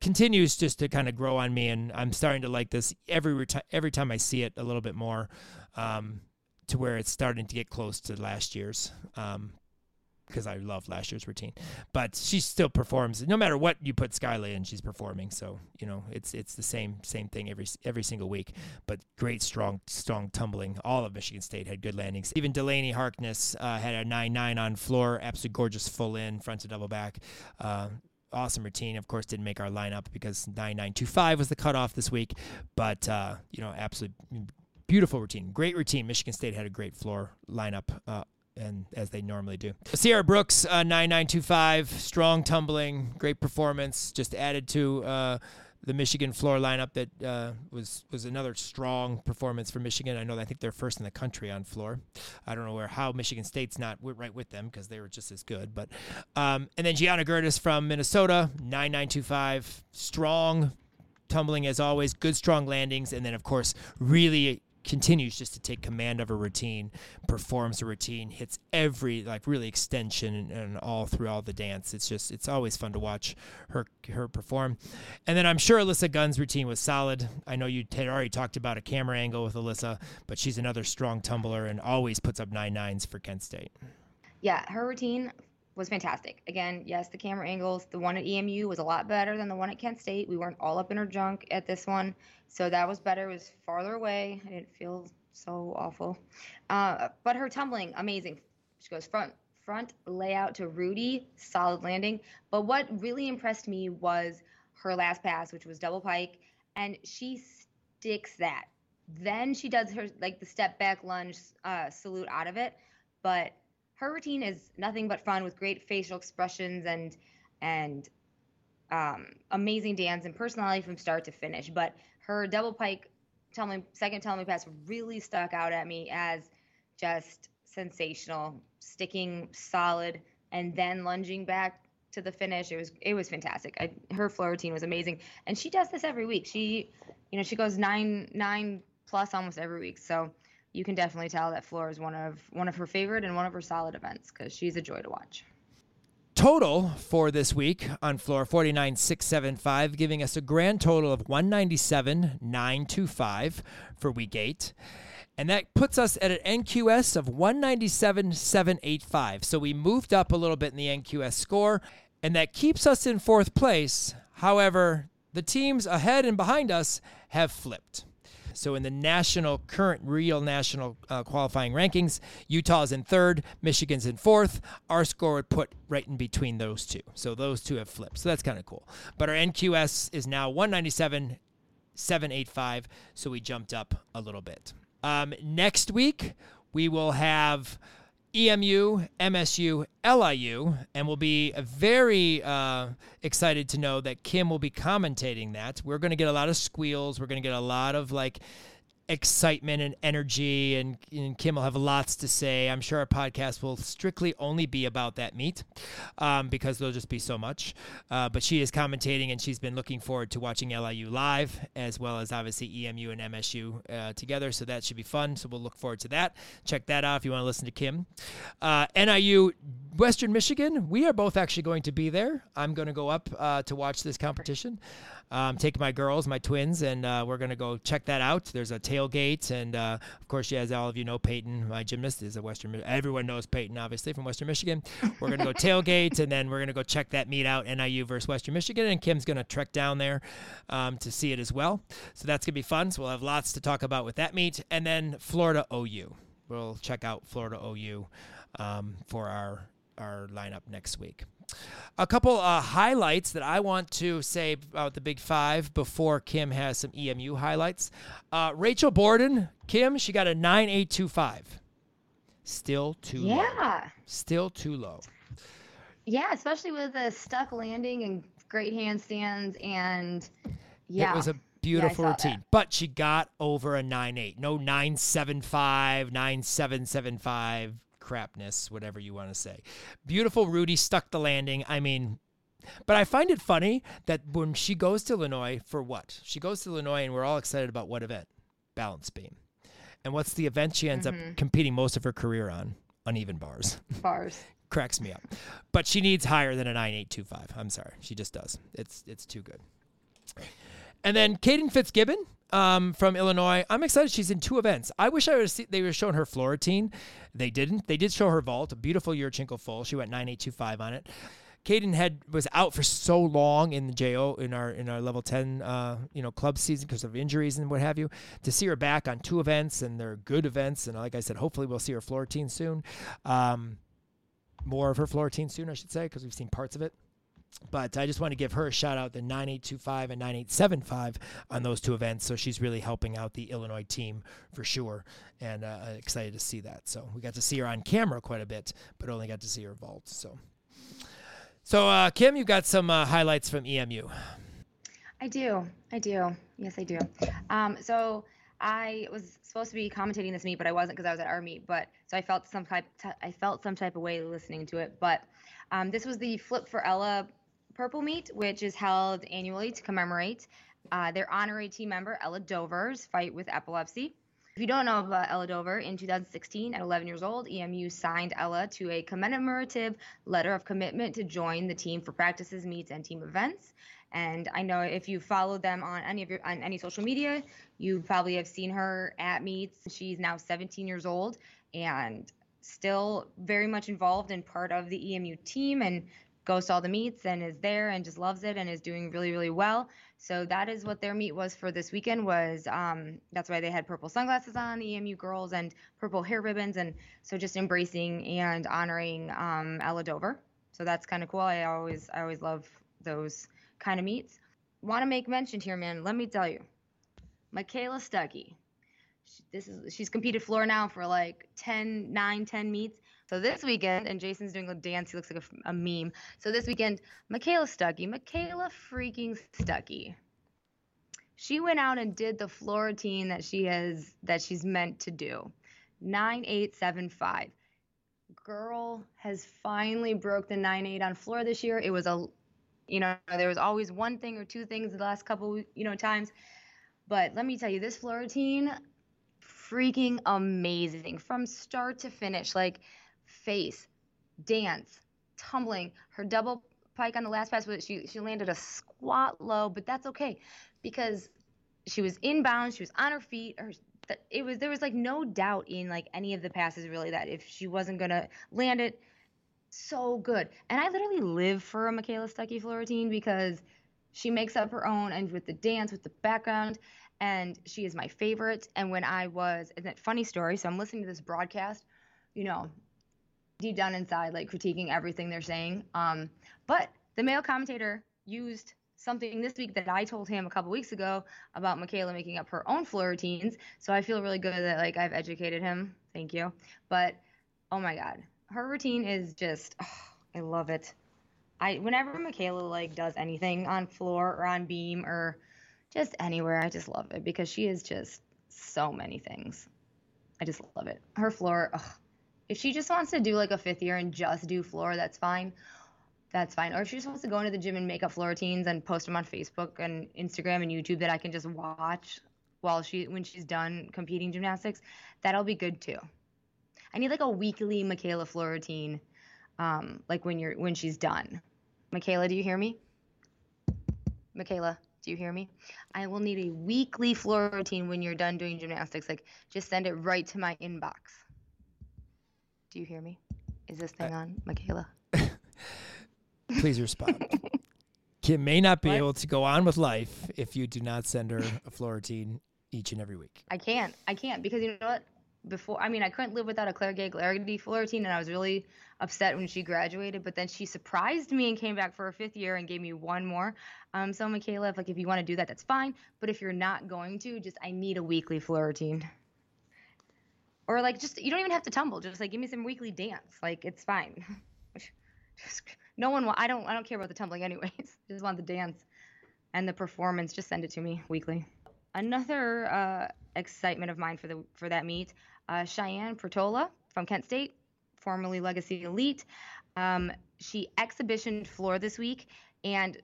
S1: continues just to kind of grow on me, and I'm starting to like this every reti- every time I see it a little bit more, um, to where it's starting to get close to last year's. Um, because I love last year's routine, but she still performs no matter what you put Skyla in. She's performing, so you know it's it's the same same thing every every single week. But great, strong, strong tumbling. All of Michigan State had good landings. Even Delaney Harkness uh, had a nine nine on floor, absolutely gorgeous full in front to double back. Uh, awesome routine. Of course, didn't make our lineup because 9925 was the cutoff this week. But, uh, you know, absolutely beautiful routine. Great routine. Michigan State had a great floor lineup. Uh, and as they normally do. Sierra Brooks, uh, 9925, strong tumbling, great performance, just added to uh, the Michigan floor lineup that uh, was was another strong performance for Michigan. I know I think they're first in the country on floor. I don't know where how Michigan State's not right with them because they were just as good. But um, and then Gianna Gertis from Minnesota, nine nine two five, strong tumbling as always, good strong landings, and then of course really continues just to take command of a routine, performs a routine, hits every like really extension and, and, all through all the dance. It's just it's always fun to watch her her perform. And then I'm sure Alyssa Gunn's routine was solid. I know you had already talked about a camera angle with Alyssa, but she's another strong tumbler and always puts up nine nines for Kent State.
S2: Yeah, her routine was fantastic. Again, yes, the camera angles. The one at EMU was a lot better than the one at Kent State. We weren't all up in her junk at this one. So that was better. It was farther away. I didn't feel so awful. Uh, but her tumbling, amazing. She goes front front layout to Rudy, solid landing. But what really impressed me was her last pass, which was double pike, and she sticks that. Then she does her like the step back lunge uh, salute out of it. But her routine is nothing but fun with great facial expressions and and um, amazing dance and personality from start to finish. But her double pike second tumbling pass really stuck out at me as just sensational, sticking solid, and then lunging back to the finish. It was it was fantastic. I, her floor routine was amazing, and she does this every week. She, you know, she goes nine nine plus almost every week. So you can definitely tell that floor is one of one of her favorite and one of her solid events because she's a joy to watch
S1: total for this week on floor 49675, giving us a grand total of 197,925 for week eight. And that puts us at an NQS of 197,785. So we moved up a little bit in the NQS score, and that keeps us in fourth place. However, the teams ahead and behind us have flipped. So in the national, current real national uh, qualifying rankings, Utah's in third, Michigan's in fourth. Our score would put right in between those two. So those two have flipped. So that's kind of cool. But our NQS is now 197, 785. So we jumped up a little bit. Um, next week, we will have EMU, MSU, LIU, and we'll be very uh, excited to know that Kim will be commentating that. We're going to get a lot of squeals. We're going to get a lot of like excitement and energy, and, and, Kim will have lots to say. I'm sure our podcast will strictly only be about that meet um, because there'll just be so much. Uh, but she is commentating, and she's been looking forward to watching LIU live, as well as obviously EMU and MSU uh, together. So that should be fun. So we'll look forward to that. Check that out if you want to listen to Kim. Uh, NIU, Western Michigan, we are both actually going to be there. I'm going to go up uh, to watch this competition um, take my girls, my twins, and uh, we're going to go check that out. There's a tailgate, and uh, of course, as all of you know, Peyton, my gymnast, is a Western. Everyone knows Peyton, obviously, from Western Michigan. We're going to go [laughs] tailgate, and then we're going to go check that meet out, NIU versus Western Michigan, and Kim's going to trek down there um, to see it as well. So that's going to be fun. So we'll have lots to talk about with that meet, and then Florida OU. We'll check out Florida OU um, for our our lineup next week. A couple uh, highlights that I want to say about the Big Five before Kim has some EMU highlights. Uh, Rachel Borden, Kim, she got a 9825. Still too
S2: yeah.
S1: low. Yeah. Still too low.
S2: Yeah, especially with a stuck landing and great handstands and yeah.
S1: It was a beautiful yeah, routine. That. But she got over a 9.8. No 9.75, 9.775 crapness, whatever you want to say. Beautiful Rudy stuck the landing. I mean, but I find it funny that when she goes to Illinois for what? She goes to Illinois and we're all excited about what event? Balance beam. And what's the event she ends mm-hmm. up competing most of her career on? Uneven bars. [laughs]
S2: Bars. [laughs]
S1: Cracks me up. But she needs higher than a 9825. I'm sorry. She just does. It's it's too good. And then Kaden Fitzgibbon, um, from Illinois. I'm excited. She's in two events. I wish I would have seen, they were shown her floor routine. They didn't. They did show her vault, a beautiful Yurchenko full. She went 9825 on it. Kaden had was out for so long in the JO in our in our level 10 uh, you know club season because of injuries and what have you. To see her back on two events and they're good events and like I said, hopefully we'll see her floor routine soon. Um, more of her floor routine soon, I should say, because we've seen parts of it. But I just want to give her a shout out the 9825 and 9875 on those two events. So she's really helping out the Illinois team for sure. And uh, excited to see that. So we got to see her on camera quite a bit, but only got to see her vault. So, so uh, Kim, you got some uh, highlights from EMU.
S2: I do. I do. Yes, I do. Um, so I was supposed to be commentating this meet, but I wasn't because I was at our meet. But so I felt some type. T- I felt some type of way listening to it. But um, this was the Flip for Ella Purple Meet, which is held annually to commemorate uh, their honorary team member Ella Dover's fight with epilepsy. If you don't know about Ella Dover, in 2016, at 11 years old, EMU signed Ella to a commemorative letter of commitment to join the team for practices, meets, and team events. And I know if you follow them on any of your on any social media, you probably have seen her at meets. She's now 17 years old and still very much involved and part of the EMU team and goes to all the meets and is there and just loves it and is doing really really well. So that is what their meet was for this weekend. Was um, that's why they had purple sunglasses on, the EMU girls, and purple hair ribbons, and so just embracing and honoring um, Ella Dover. So that's kind of cool. I always I always love those kind of meets. Want to make mention here, man? Let me tell you, Michaela Stuckey. She, this is she's competed floor now for like 10, 9, 10 meets. So this weekend, and Jason's doing a dance. He looks like a, a meme. So this weekend, Michaela Stuckey, Michaela freaking Stuckey. She went out and did the floor routine that she has that she's meant to do. 9875. Girl has finally broke the 9-8 on floor this year. It was a you know, there was always one thing or two things the last couple, you know, times. But let me tell you, this floor routine, freaking amazing from start to finish. Like face, dance, tumbling. Her double pike on the last pass, she she landed a squat low, but that's okay because she was inbound. She was on her feet. Her it was there was like no doubt in like any of the passes really that if she wasn't gonna land it so good. And I literally live for a Michaela Stuckey floor routine because she makes up her own and with the dance, with the background, and she is my favorite. And when I was, and that funny story, so I'm listening to this broadcast, you know, deep down inside, like critiquing everything they're saying. Um, but the male commentator used something this week that I told him a couple weeks ago about Michaela making up her own floor routines. So I feel really good that like I've educated him. Thank you. But oh my God, her routine is just oh, I love it. I whenever Michaela like does anything on floor or on beam or just anywhere, I just love it because she is just so many things. I just love it. Her floor, ugh. If she just wants to do like a fifth year and just do floor, that's fine. That's fine. Or if she just wants to go into the gym and make up floor routines and post them on Facebook and Instagram and YouTube that I can just watch while she when she's done competing gymnastics, that'll be good too. I need like a weekly Michaela floor routine, um, like when you're when she's done. Michaela, do you hear me? Michaela, do you hear me? I will need a weekly floor routine when you're done doing gymnastics. Like just send it right to my inbox. Do you hear me? Is this thing on, Michaela? [laughs]
S1: Please respond. [laughs] Kim may not be
S2: What?
S1: able to go on with life if you do not send her a floor routine each and every week.
S2: I can't. I can't because you know what? Before, I mean, I couldn't live without a Claire Gay Glarity floor routine, and I was really upset when she graduated. But then she surprised me and came back for her fifth year and gave me one more. Um, so Michaela, if like if you want to do that, that's fine. But if you're not going to, just I need a weekly floor routine. Or like just you don't even have to tumble. Just like give me some weekly dance. Like it's fine. [laughs] just, no one. wa- I don't. I don't care about the tumbling anyways. [laughs] just want the dance and the performance. Just send it to me weekly. Another uh, excitement of mine for the for that meet, uh, Cheyenne Pertola from Kent State, formerly Legacy Elite. Um, she exhibition floor this week, and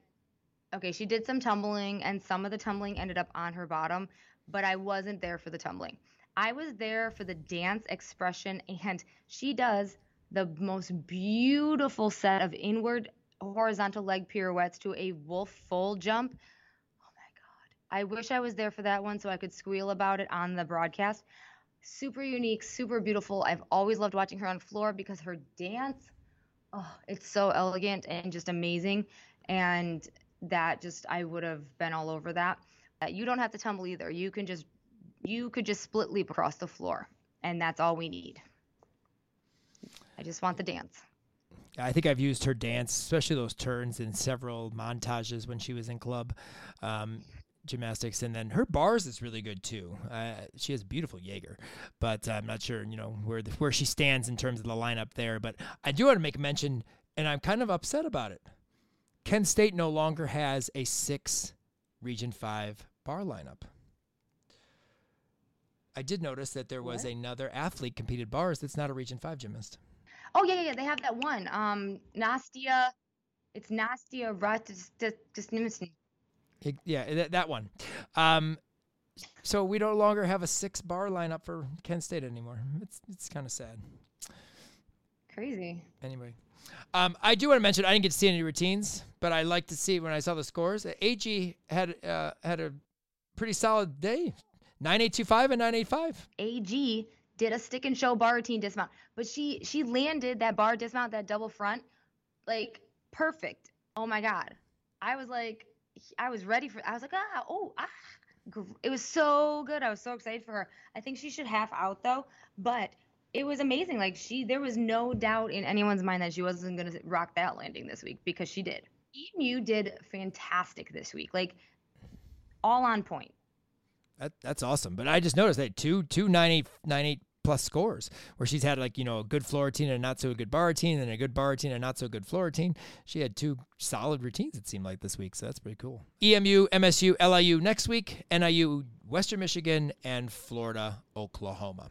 S2: okay, she did some tumbling, and some of the tumbling ended up on her bottom, but I wasn't there for the tumbling. I was there for the dance expression, and she does the most beautiful set of inward horizontal leg pirouettes to a wolf full jump. Oh my God. I wish I was there for that one so I could squeal about it on the broadcast. Super unique, super beautiful. I've always loved watching her on floor because her dance, oh, it's so elegant and just amazing. And that just, I would have been all over that. Uh, You don't have to tumble either. You can just, you could just split leap across the floor, and that's all we need. I just want the dance.
S1: I think I've used her dance, especially those turns, in several montages when she was in club um, gymnastics, and then her bars is really good too. Uh, she has beautiful Jaeger, but I'm not sure, you know, where the, where she stands in terms of the lineup there. But I do want to make mention, and I'm kind of upset about it. Kent State no longer has a six Region 5 bar lineup. I did notice that there was
S2: What?
S1: another athlete competed bars that's not a Region 5 gymnast.
S2: Oh yeah, yeah, yeah. They have that one. Um, Nastia. It's Nastia Ratisnimson.
S1: It- yeah, that, that one. Um, so we no longer have a six bar lineup for Kent State anymore. It's it's kind of sad.
S2: Crazy.
S1: Anyway, um, I do want to mention I didn't get to see any routines, but I like to see when I saw the scores. AG had uh, had a pretty solid day, nine eight two five and nine eight five.
S2: AG did a stick and show bar routine dismount, but she she landed that bar dismount, that double front, like perfect. Oh my god, I was like, I was ready for. I was like, ah, oh, ah. It was so good. I was so excited for her. I think she should half out though, but it was amazing. Like she, there was no doubt in anyone's mind that she wasn't gonna rock that landing this week because she did. EMU did fantastic this week. Like all on point.
S1: That, that's awesome. But I just noticed that two two nine eight nine eight plus scores where she's had like you know a good floor routine and not so good bar routine and a good bar routine and not so good floor routine. She had two solid routines it seemed like this week, so that's pretty cool. EMU, MSU, LIU next week, NIU, Western Michigan, and Florida, Oklahoma.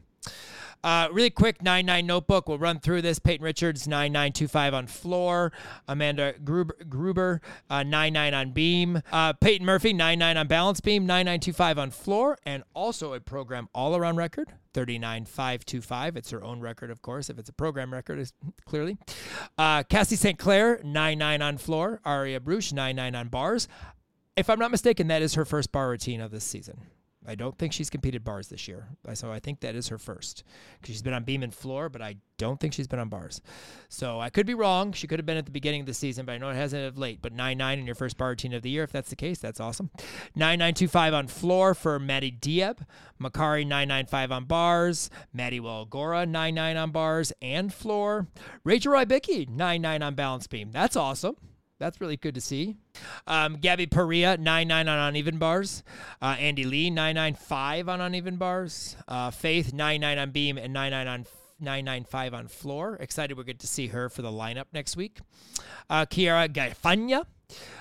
S1: Uh, really quick, 9 9 notebook. We'll run through this. Peyton Richards, 9 9 2 5 on floor. Amanda Gruber, Gruber uh, 9 9 on beam. Uh, Peyton Murphy, 9 9 on balance beam, 9 9 2 5 on floor, and also a program all around record, 39 5 2 5. It's her own record, of course, if it's a program record, is clearly. Uh, Cassie St. Clair, 9 9 on floor. Aria Bruce, 9 9 on bars. If I'm not mistaken, that is her first bar routine of this season. I don't think she's competed bars this year. So I think that is her first because she's been on beam and floor, but I don't think she's been on bars. So I could be wrong. She could have been at the beginning of the season, but I know it hasn't of late. But 9 9 in your first bar routine of the year, if that's the case, that's awesome. 9 9 2 5 on floor for Maddie Dieb. Makari 9 9 5 on bars. Maddie Walgora 9 9 on bars and floor. Rachel Rybicki 9 9 on balance beam. That's awesome. That's really good to see. Um, Gabby Perea, 9 9 on uneven bars. Uh, Andy Lee, 9 9 5 on uneven bars. Uh, Faith, 9 9 on beam and 9 9 on 995 on floor. Excited we're good to see her for the lineup next week. Uh, Kiara Gaifanya,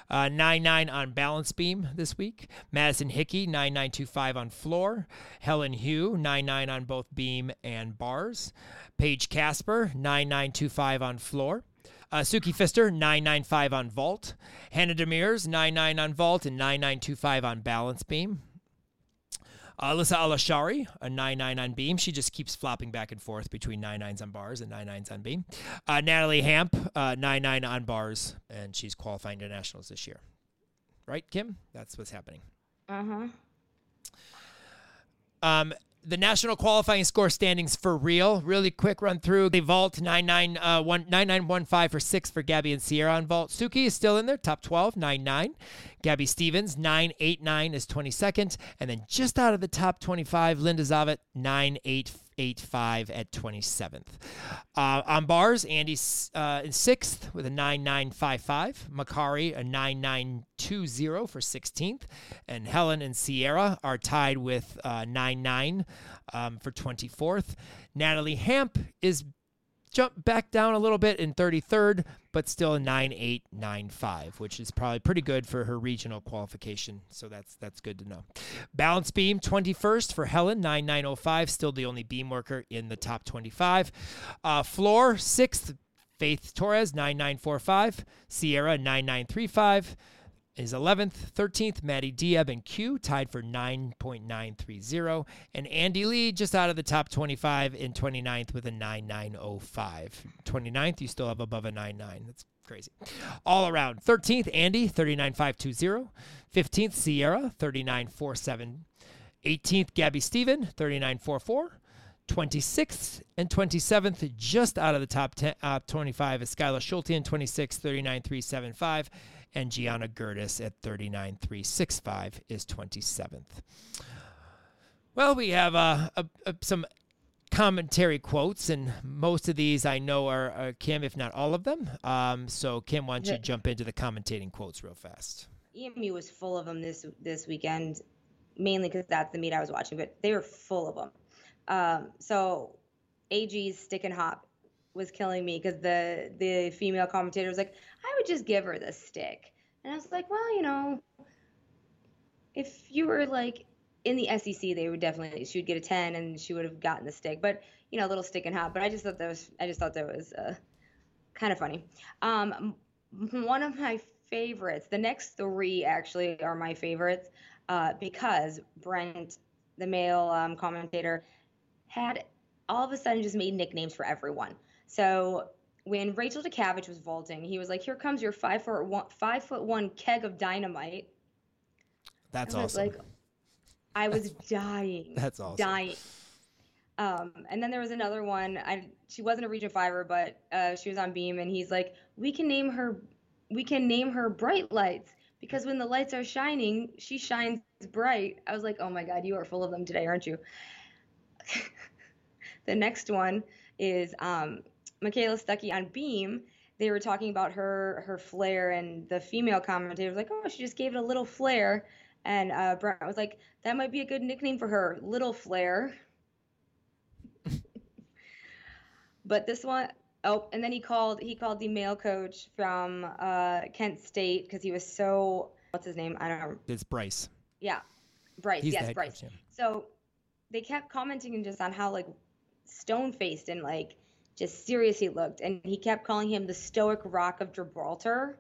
S1: uh, 9 9 on balance beam this week. Madison Hickey, 9925 on floor. Helen Hugh, 9 9 on both beam and bars. Paige Casper, 9925 on floor. Uh, Suki Fister, 995 on vault. Hannah Demirs, 99 on vault and 9925 on balance beam. Uh, Alyssa Alashari, a 9-9 on beam. She just keeps flopping back and forth between 9-9s on bars and 9-9s on beam. Uh, Natalie Hamp, uh, 9-9 on bars, and she's qualifying to nationals this year. Right, Kim? That's what's happening.
S2: Uh huh.
S1: Um, the national qualifying score standings for real. Really quick run through. The vault 99 uh, 9915 for six for Gabby and Sierra on vault. Suki is still in there, top 12, 99. Gabby Stevens 989 is 22nd, and then just out of the top 25, Linda Zavet 9885 at 27th. Uh, on bars, Andy's uh, in sixth with a 9955. Makari a 9920 for 16th, and Helen and Sierra are tied with uh, 99 um, for 24th. Natalie Hamp is jumped back down a little bit in 33rd, but still a 9895, which is probably pretty good for her regional qualification. So that's that's good to know. Balance beam 21st for Helen 9905, still the only beam worker in the top 25. Uh, floor sixth. Faith Torres 9945, Sierra 9935 is 11th, 13th, Maddie Diab and Q tied for 9.930, and Andy Lee just out of the top 25 in 29th with a 9905. 29th, you still have above a 99. That's crazy. All around, 13th, Andy 39520, 15th, Sierra 39447, 18th, Gabby Steven 3944. 26th and 27th, just out of the top 10, uh, 25 is Skyla Schulte in 26, 39375, and Gianna Gertis at 39365 is 27th. Well, we have uh, a, a, some commentary quotes, and most of these I know are, are Kim, if not all of them. Um, so, Kim, why don't you jump into the commentating quotes real fast?
S2: EMU was full of them this this weekend, mainly because that's the meet I was watching, but they were full of them. Um, so AG's stick and hop was killing me because the the female commentator was like, I would just give her the stick, and I was like, well, you know, if you were like in the SEC, they would definitely she would get a ten and she would have gotten the stick. But you know, a little stick and hop. But I just thought that was I just thought that was uh, kind of funny. Um, one of my favorites. The next three actually are my favorites uh, because Brent, the male um, commentator, had all of a sudden just made nicknames for everyone. So when Rachel Dukavich was vaulting, he was like, "Here comes your five foot one, five foot one keg of dynamite."
S1: That's awesome. Like,
S2: I was [laughs] dying.
S1: That's awesome.
S2: Dying. Um, and then there was another one. I she wasn't a region fiver, but uh, she was on beam, and he's like, "We can name her, we can name her Bright Lights because when the lights are shining, she shines bright." I was like, "Oh my God, you are full of them today, aren't you?" [laughs] the next one is um, Michaela Stuckey on beam. They were talking about her her flair, and the female commentator was like, "Oh, she just gave it a little flair." And uh, Brent was like, "That might be a good nickname for her, Little Flair." [laughs] but this one, oh, and then he called he called the male coach from uh, Kent State because he was so what's his name? I don't know.
S1: It's Bryce.
S2: Yeah, Bryce. He's yes, Bryce. Coach, yeah. So they kept commenting just on how like stone faced and like just serious he looked, and he kept calling him the stoic rock of Gibraltar.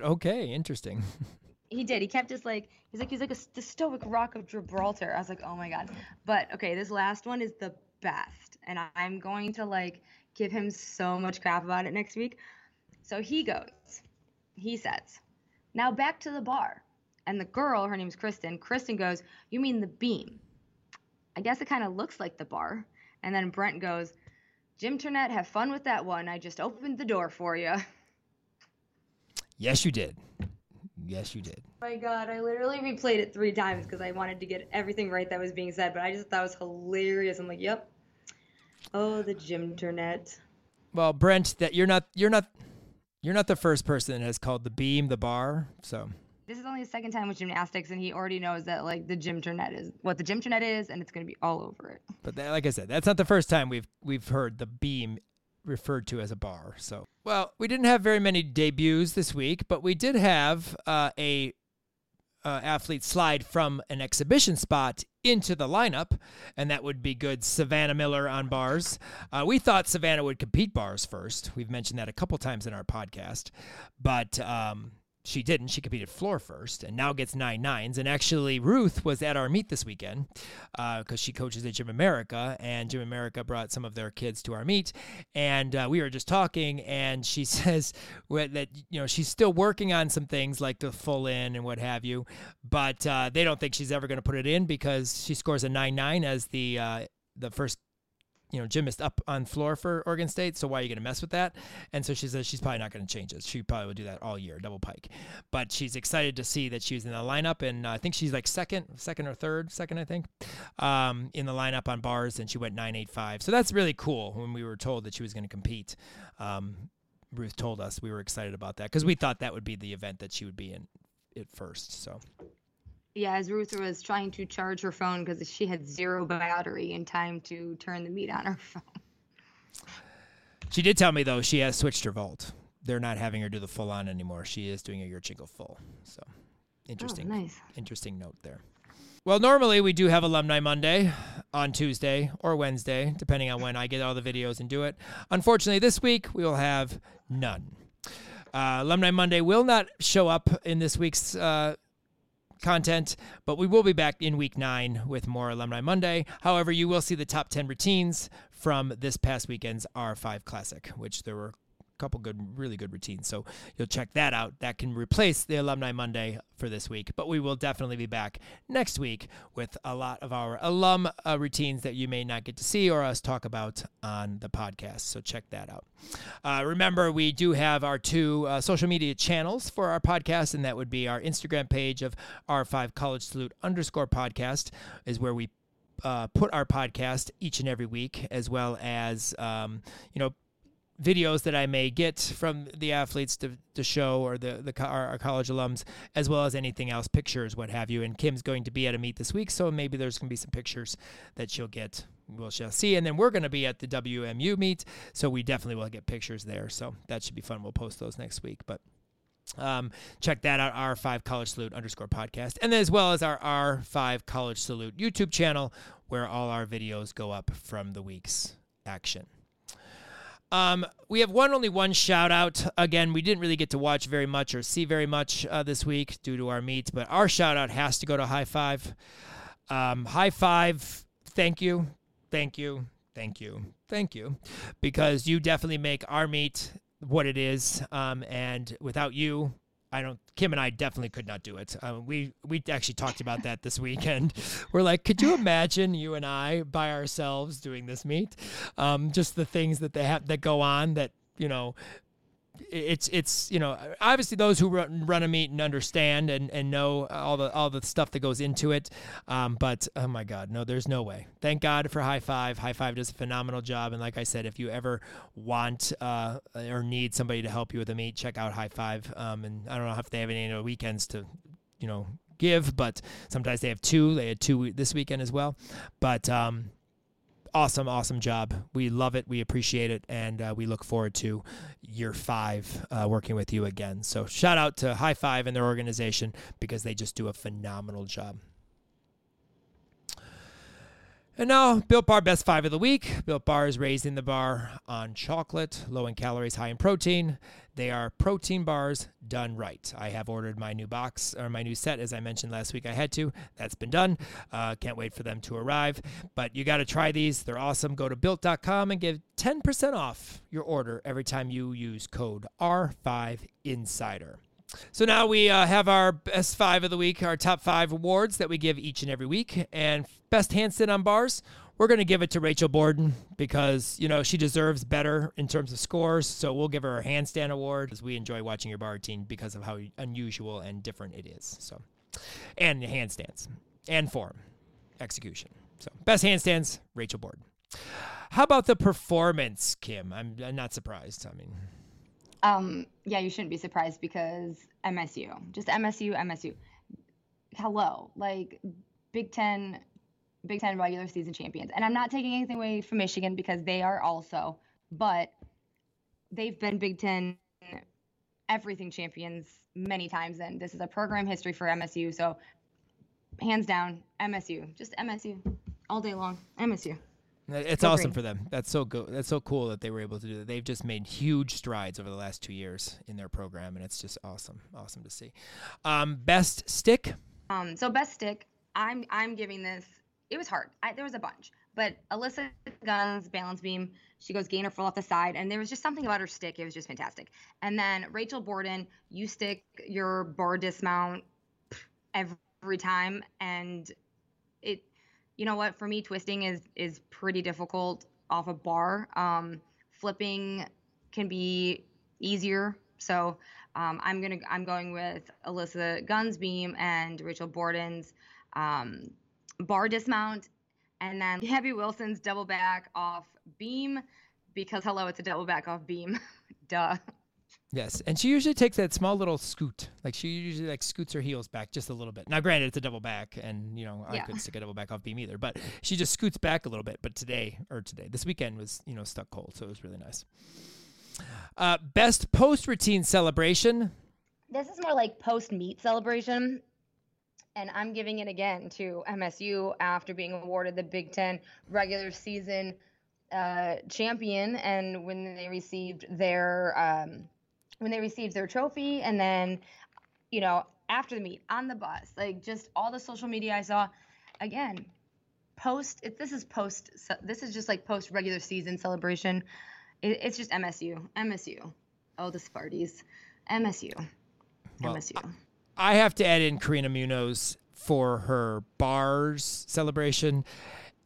S1: Okay, interesting. [laughs]
S2: he did. He kept just like he's like he's like a, the stoic rock of Gibraltar. I was like, oh my god. But okay, this last one is the best, and I'm going to like give him so much crap about it next week. So he goes, he says, now back to the bar, and the girl, her name's Kristen. Kristen goes, you mean the beam? I guess it kind of looks like the bar. And then Brent goes, Jim Turnett, have fun with that one. I just opened the door for you.
S1: Yes, you did. Yes, you did.
S2: Oh my God, I literally replayed it three times because I wanted to get everything right that was being said, but I just thought it was hilarious. I'm like, yep. Oh, the Jim Turnett.
S1: Well, Brent, that you're not you're not you're not the first person that has called the beam the bar. So
S2: this is only the second time with gymnastics, and he already knows that like the gym Turnett is what the gym Turnett is, and it's gonna be all over it.
S1: But that, like I said, that's not the first time we've we've heard the beam referred to as a bar. So, well, we didn't have very many debuts this week, but we did have uh, a uh, athlete slide from an exhibition spot into the lineup, and that would be good. Savannah Miller on bars. Uh, we thought Savannah would compete bars first. We've mentioned that a couple times in our podcast, but um, she didn't. She competed floor first and now gets nine nines. And actually, Ruth was at our meet this weekend because uh, she coaches at Gym America, and Gym America brought some of their kids to our meet. And uh, we were just talking, and she [laughs] says that you know she's still working on some things like the full in and what have you, but uh, they don't think she's ever going to put it in because she scores a nine nine as the uh, the first you know, gymnast up on floor for Oregon State. So why are you going to mess with that? And so she says she's probably not going to change it. She probably will do that all year, double pike. But she's excited to see that she's in the lineup, and uh, I think she's like second, second or third, second, I think, um, in the lineup on bars, and she went nine eight five. So that's really cool. When we were told that she was going to compete, um, Ruth told us we were excited about that because we thought that would be the event that she would be in at first. So
S2: yeah, as Ruth was trying to charge her phone because she had zero battery in time to turn the meet on her [laughs] phone.
S1: She did tell me though she has switched her vault. They're not having her do the full on anymore. She is doing a Yurchenko full. So interesting.
S2: Oh, nice.
S1: Interesting note there. Well, normally we do have Alumni Monday on Tuesday or Wednesday, depending on when I get all the videos and do it. Unfortunately, this week we will have none. Uh, Alumni Monday will not show up in this week's uh, content, but we will be back in week nine with more Alumni Monday. However, you will see the top 10 routines from this past weekend's R5 Classic, which there were couple good, really good routines. So you'll check that out. That can replace the Alumni Monday for this week. But we will definitely be back next week with a lot of our alum uh, routines that you may not get to see or us talk about on the podcast. So check that out. Uh, remember, we do have our two uh, social media channels for our podcast, and that would be our Instagram page of R5 College Salute underscore podcast, is where we uh, put our podcast each and every week, as well as um, you know videos that I may get from the athletes to, to show or the, the our, our, college alums, as well as anything else, pictures, what have you. And Kim's going to be at a meet this week, so maybe there's going to be some pictures that she'll get. We'll shall see. And then we're going to be at the WMU meet, so we definitely will get pictures there. So that should be fun. We'll post those next week. But Um, check that out, R5 College Salute underscore podcast, and as well as our R5 College Salute YouTube channel, where all our videos go up from the week's action. Um, we have one only one shout out. Again, we didn't really get to watch very much or see very much uh, this week due to our meet, but our shout out has to go to High Five. Um, high Five, thank you, thank you, thank you, thank you, because you definitely make our meet what it is. Um, and without you, I don't. Kim and I definitely could not do it. Um, we we actually talked about that this weekend. [laughs] We're like, could you imagine you and I by ourselves doing this meet? Um, just the things that they have that go on that you know it's it's you know obviously those who run, run a meet and understand and, and know all the all the stuff that goes into it. Um, but oh my god no there's no way. Thank god for high five. High five does a phenomenal job. And like i said if you ever want uh, or need somebody to help you with a meet check out high five. Um, and i don't know if they have any weekends to you know give but sometimes they have two. They had two this weekend as well. But um, awesome, awesome job. We love it. We appreciate it. And uh, we look forward to year five uh, working with you again. So, shout out to High Five and their organization because they just do a phenomenal job. And now, Built Bar Best Five of the Week. Built Bar is raising the bar on chocolate, low in calories, high in protein. They are protein bars done right. I have ordered my new box or my new set, as I mentioned last week. I had to. That's been done. Uh, can't wait for them to arrive. But you got to try these. They're awesome. Go to built.com and give 10% off your order every time you use code R5Insider. So now we uh, have our best five of the week, our top five awards that we give each and every week. And best handstand on bars, we're going to give it to Rachel Borden because, you know, she deserves better in terms of scores. So we'll give her a handstand award because we enjoy watching your bar routine because of how unusual and different it is. So, and handstands and form, execution. So, best handstands, Rachel Borden. How about the performance, Kim? I'm, I'm not surprised. I mean,
S2: um, yeah, you shouldn't be surprised because MSU, just MSU, MSU. Hello, like Big Ten, Big Ten regular season champions. And I'm not taking anything away from Michigan because they are also, but they've been Big Ten everything champions many times. And this is a program history for MSU. So hands down, MSU, just MSU all day long. MSU.
S1: It's awesome for them. That's so good. That's so cool that they were able to do that. They've just made huge strides over the last two years in their program, and it's just awesome. Awesome to see. Um, best stick.
S2: Um, so best stick. I'm I'm giving this. It was hard. I, there was a bunch, but Alyssa Guns balance beam. She goes gainer full off the side, and there was just something about her stick. It was just fantastic. And then Rachel Borden, you stick your bar dismount every time, and it you know what? For me, twisting is is pretty difficult off a bar. Um, flipping can be easier. So um, I'm gonna I'm going with Alyssa Guns beam and Rachel Borden's um, bar dismount, and then Heavy Wilson's double back off beam because hello, it's a double back off beam. [laughs] Duh.
S1: Yes, and she usually takes that small little scoot. Like she usually like scoots her heels back just a little bit. Now, granted, it's a double back, and you know I yeah. couldn't stick a double back off beam either. But she just scoots back a little bit. But today or today, this weekend was you know stuck cold, so it was really nice. Uh, best post routine celebration.
S2: This is more like post meet celebration, and I'm giving it again to MSU after being awarded the Big Ten regular season uh, champion, and when they received their um, when they received their trophy and then you know after the meet on the bus like just all the social media i saw again post it, this is post this is just like post regular season celebration it, it's just msu msu oh the sparties msu well, msu
S1: i have to add in karina munoz for her bars celebration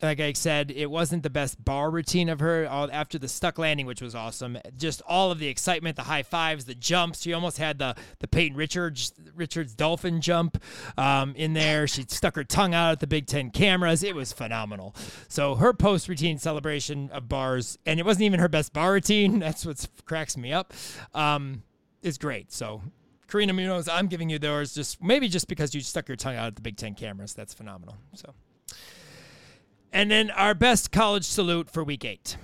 S1: like I said, it wasn't the best bar routine of her. All after the stuck landing, which was awesome, just all of the excitement, the high fives, the jumps. She almost had the the Peyton Richards Richards dolphin jump um, in there. She stuck her tongue out at the Big Ten cameras. It was phenomenal. So her post routine celebration of bars, and it wasn't even her best bar routine. [laughs] That's what cracks me up. Um, is great. So Karina Munoz, I'm giving you those just maybe just because you stuck your tongue out at the Big Ten cameras. That's phenomenal. So. And then our best college salute for week eight.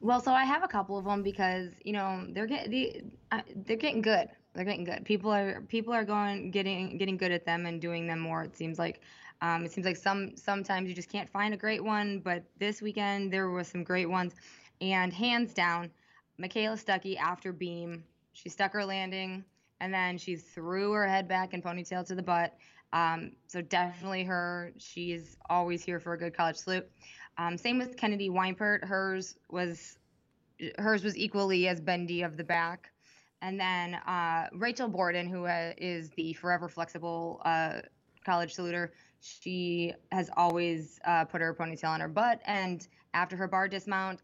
S2: Well, so I have a couple of them because you know they're getting uh, they're getting good. They're getting good. People are people are going getting getting good at them and doing them more. It seems like. Um, it seems like some sometimes you just can't find a great one, but this weekend there were some great ones, and hands down, Michaela Stuckey after beam, she stuck her landing and then she threw her head back and ponytail to the butt. Um, so definitely her. She is always here for a good college salute. Um, same with Kennedy Weinpert. Hers was hers was equally as bendy of the back. And then uh, Rachel Borden, who uh, is the forever flexible uh, college saluter, she has always uh, put her ponytail on her butt. And after her bar dismount,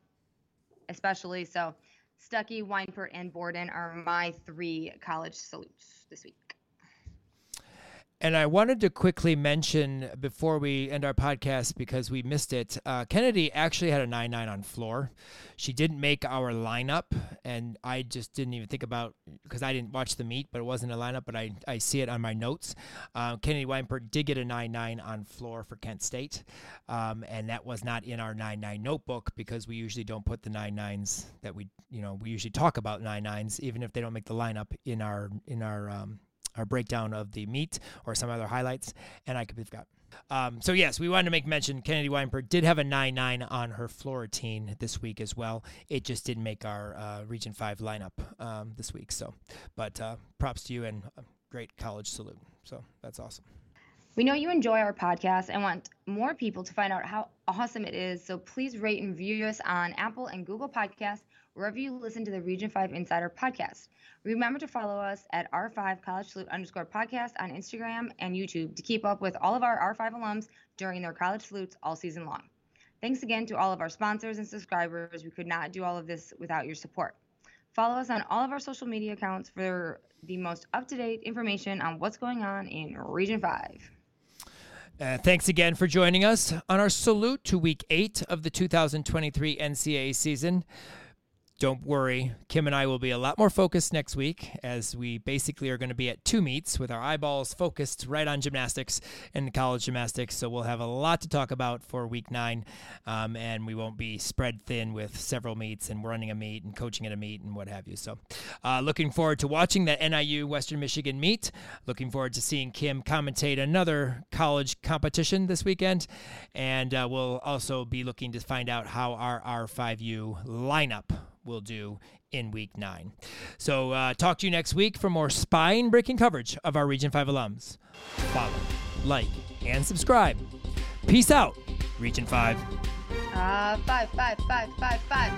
S2: especially so, Stuckey, Weinpert, and Borden are my three college salutes this week.
S1: And I wanted to quickly mention before we end our podcast because we missed it. Uh, Kennedy actually had a 9 9 on floor. She didn't make our lineup, and I just didn't even think about because I didn't watch the meet, but it wasn't a lineup, but I, I see it on my notes. Uh, Kennedy Weinberg did get a 9 9 on floor for Kent State, um, and that was not in our 9 9 notebook because we usually don't put the 9 9s that we, you know, we usually talk about 9 9s, even if they don't make the lineup in our, in our, um, our breakdown of the meet or some other highlights, and I could got. Um, so yes, we wanted to make mention. Kennedy Weinberg did have a nine nine on her floor routine this week as well. It just didn't make our uh, Region Five lineup um, this week. So, but uh, props to you and great college salute. So that's awesome.
S2: We know you enjoy our podcast and want more people to find out how awesome it is. So please rate and review us on Apple and Google Podcasts, wherever you listen to the Region 5 Insider podcast. Remember to follow us at R5 College Salute underscore podcast on Instagram and YouTube to keep up with all of our R5 alums during their college salutes all season long. Thanks again to all of our sponsors and subscribers. We could not do all of this without your support. Follow us on all of our social media accounts for the most up to date information on what's going on in Region 5.
S1: Uh, thanks again for joining us on our salute to week eight of the 2023 NCAA season don't worry, Kim and I will be a lot more focused next week as we basically are going to be at two meets with our eyeballs focused right on gymnastics and college gymnastics. So we'll have a lot to talk about for week nine, um, and we won't be spread thin with several meets and running a meet and coaching at a meet and what have you. So uh, looking forward to watching that NIU Western Michigan meet. Looking forward to seeing Kim commentate another college competition this weekend, and uh, we'll also be looking to find out how our R5U lineup will do in week nine. So, uh, talk to you next week for more spine breaking coverage of our Region 5 alums. Follow, like, and subscribe. Peace out, Region 5.
S2: Uh, five, five, five, five, five.